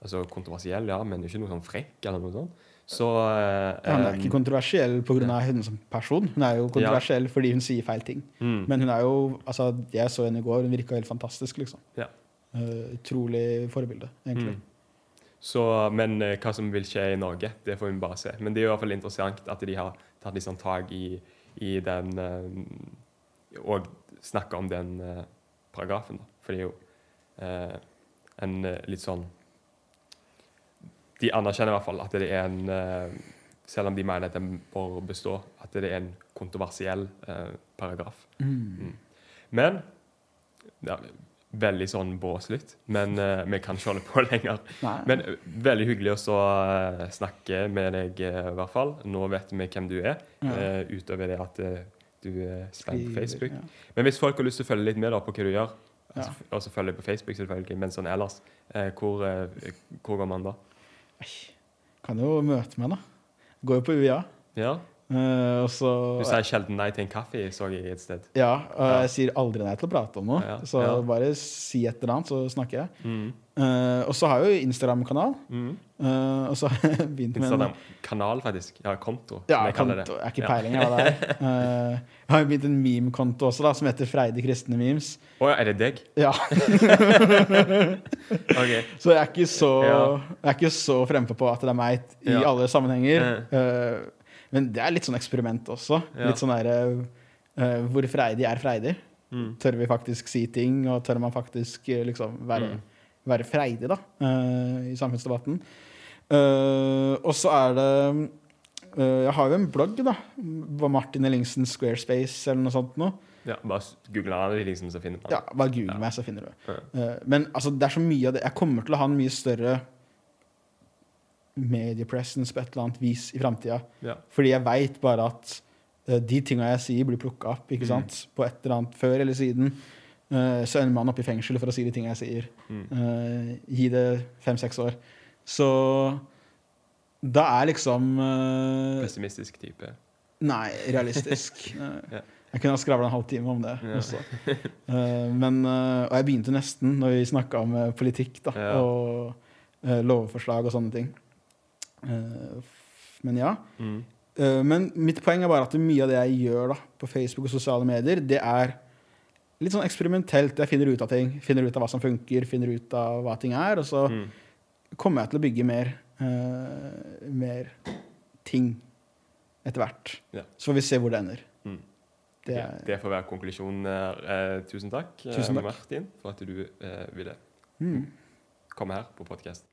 altså kontroversiell, ja, men ikke noe sånn frekk eller noe sånt. Så eh,
Ja, hun er ikke kontroversiell pga. henne som person. Hun er jo kontroversiell fordi hun sier feil ting.
mm,
Men hun er jo altså, Jeg så henne i går, hun virka helt fantastisk, liksom.
Ja.
Uh, utrolig forbilde, egentlig.
Mm. Så, men eh, hva som vil skje i Norge, det får vi bare se. Men det er i hvert fall interessant at de har tatt sånn tak i, i den eh, Og snakka om den eh, paragrafen, da. For det er jo en litt sånn De anerkjenner i hvert fall at det er en Selv om de mener at den bør bestå, at det er en kontroversiell eh, paragraf.
Mm.
Men ja, Veldig sånn båslitt, men uh, vi kan ikke holde på lenger.
Nei.
Men uh, veldig hyggelig å så, eh, snakke med deg, i hvert fall. Nå vet vi hvem du er, utover det at du er spent på Facebook.
ja.
Men hvis folk har lyst til å følge litt med da, på hva du gjør,
Ja.
altså, og så følge på Facebook selvfølgelig, men sånn ellers, hvor, hvor går man da?
Kan jo møte meg, da. Går jo på UiA.
Ja,
Og så
Du sier sjelden nei til en kaffe, så jeg et sted.
Ja, og
Ja.
jeg sier aldri nei til å prate om noe.
Ja,
Så
ja.
bare si et eller annet, så snakker jeg.
Mm.
Uh, og så har jeg jo Instagram-kanal.
Mm.
Uh, og så har jeg begynt med en
Instagram-kanal, faktisk. Ja, konto.
ja,
jeg
konto. Jeg har ikke peiling hva det er. Jeg har jo begynt en meme-konto også, da, som heter Freide kristne memes.
Å ja, er det deg?
Ja,
okay.
Så jeg er ikke så, jeg er ikke så frempå på at det er meg i alle sammenhenger. Eh, men det er litt sånn eksperiment også.
Ja.
Litt sånn derre uh, Hvor freidig er freidig?
Mm.
Tør vi faktisk si ting, og tør man faktisk eh, liksom være,
Mm.
være freidig da, uh, i samfunnsdebatten? Uh, og så er det Jeg har jo en blogg, da. På Martin Ellingsen Squarespace eller noe sånt noe.
Ja, bare google han, liksom, så finner man
Ja, bare google
Ja.
meg, så finner du det. Men altså, det er så mye av det Jeg kommer til å ha en mye større mediepresence på et eller annet vis i framtida.
Ja.
Fordi jeg veit bare at uh, de tinga jeg sier, blir plukka opp ikke
Mm.
sant? på et eller annet før eller siden. Uh, så ender man opp i fengsel for å si de tinga jeg sier.
Mm.
Uh, gi det fem-seks år. Så da er liksom
Pessimistisk type.
Nei, realistisk.
Ja.
Jeg kunne ha skravla en halvtime om det
Ja.
også. Men, og jeg begynte nesten når vi snakka om politikk da, og lovforslag og sånne ting. Eh, Men ja.
Mm.
Eh, men mitt poeng er bare at mye av det jeg gjør da, på Facebook og sosiale medier, det er litt sånn eksperimentelt. Jeg finner ut av ting, finner ut av hva som funker, finner ut av hva ting er, og så
Mm.
kommer jeg til å bygge mer, uh, mer ting etter hvert.
Ja.
Så får vi se hvor det ender.
Mm.
Det
Ja,
er,
det får være konklusjonen. Eh, tusen takk,
Tusen takk.
Martin, for at du eh, ville
mm.
komme her på podkast.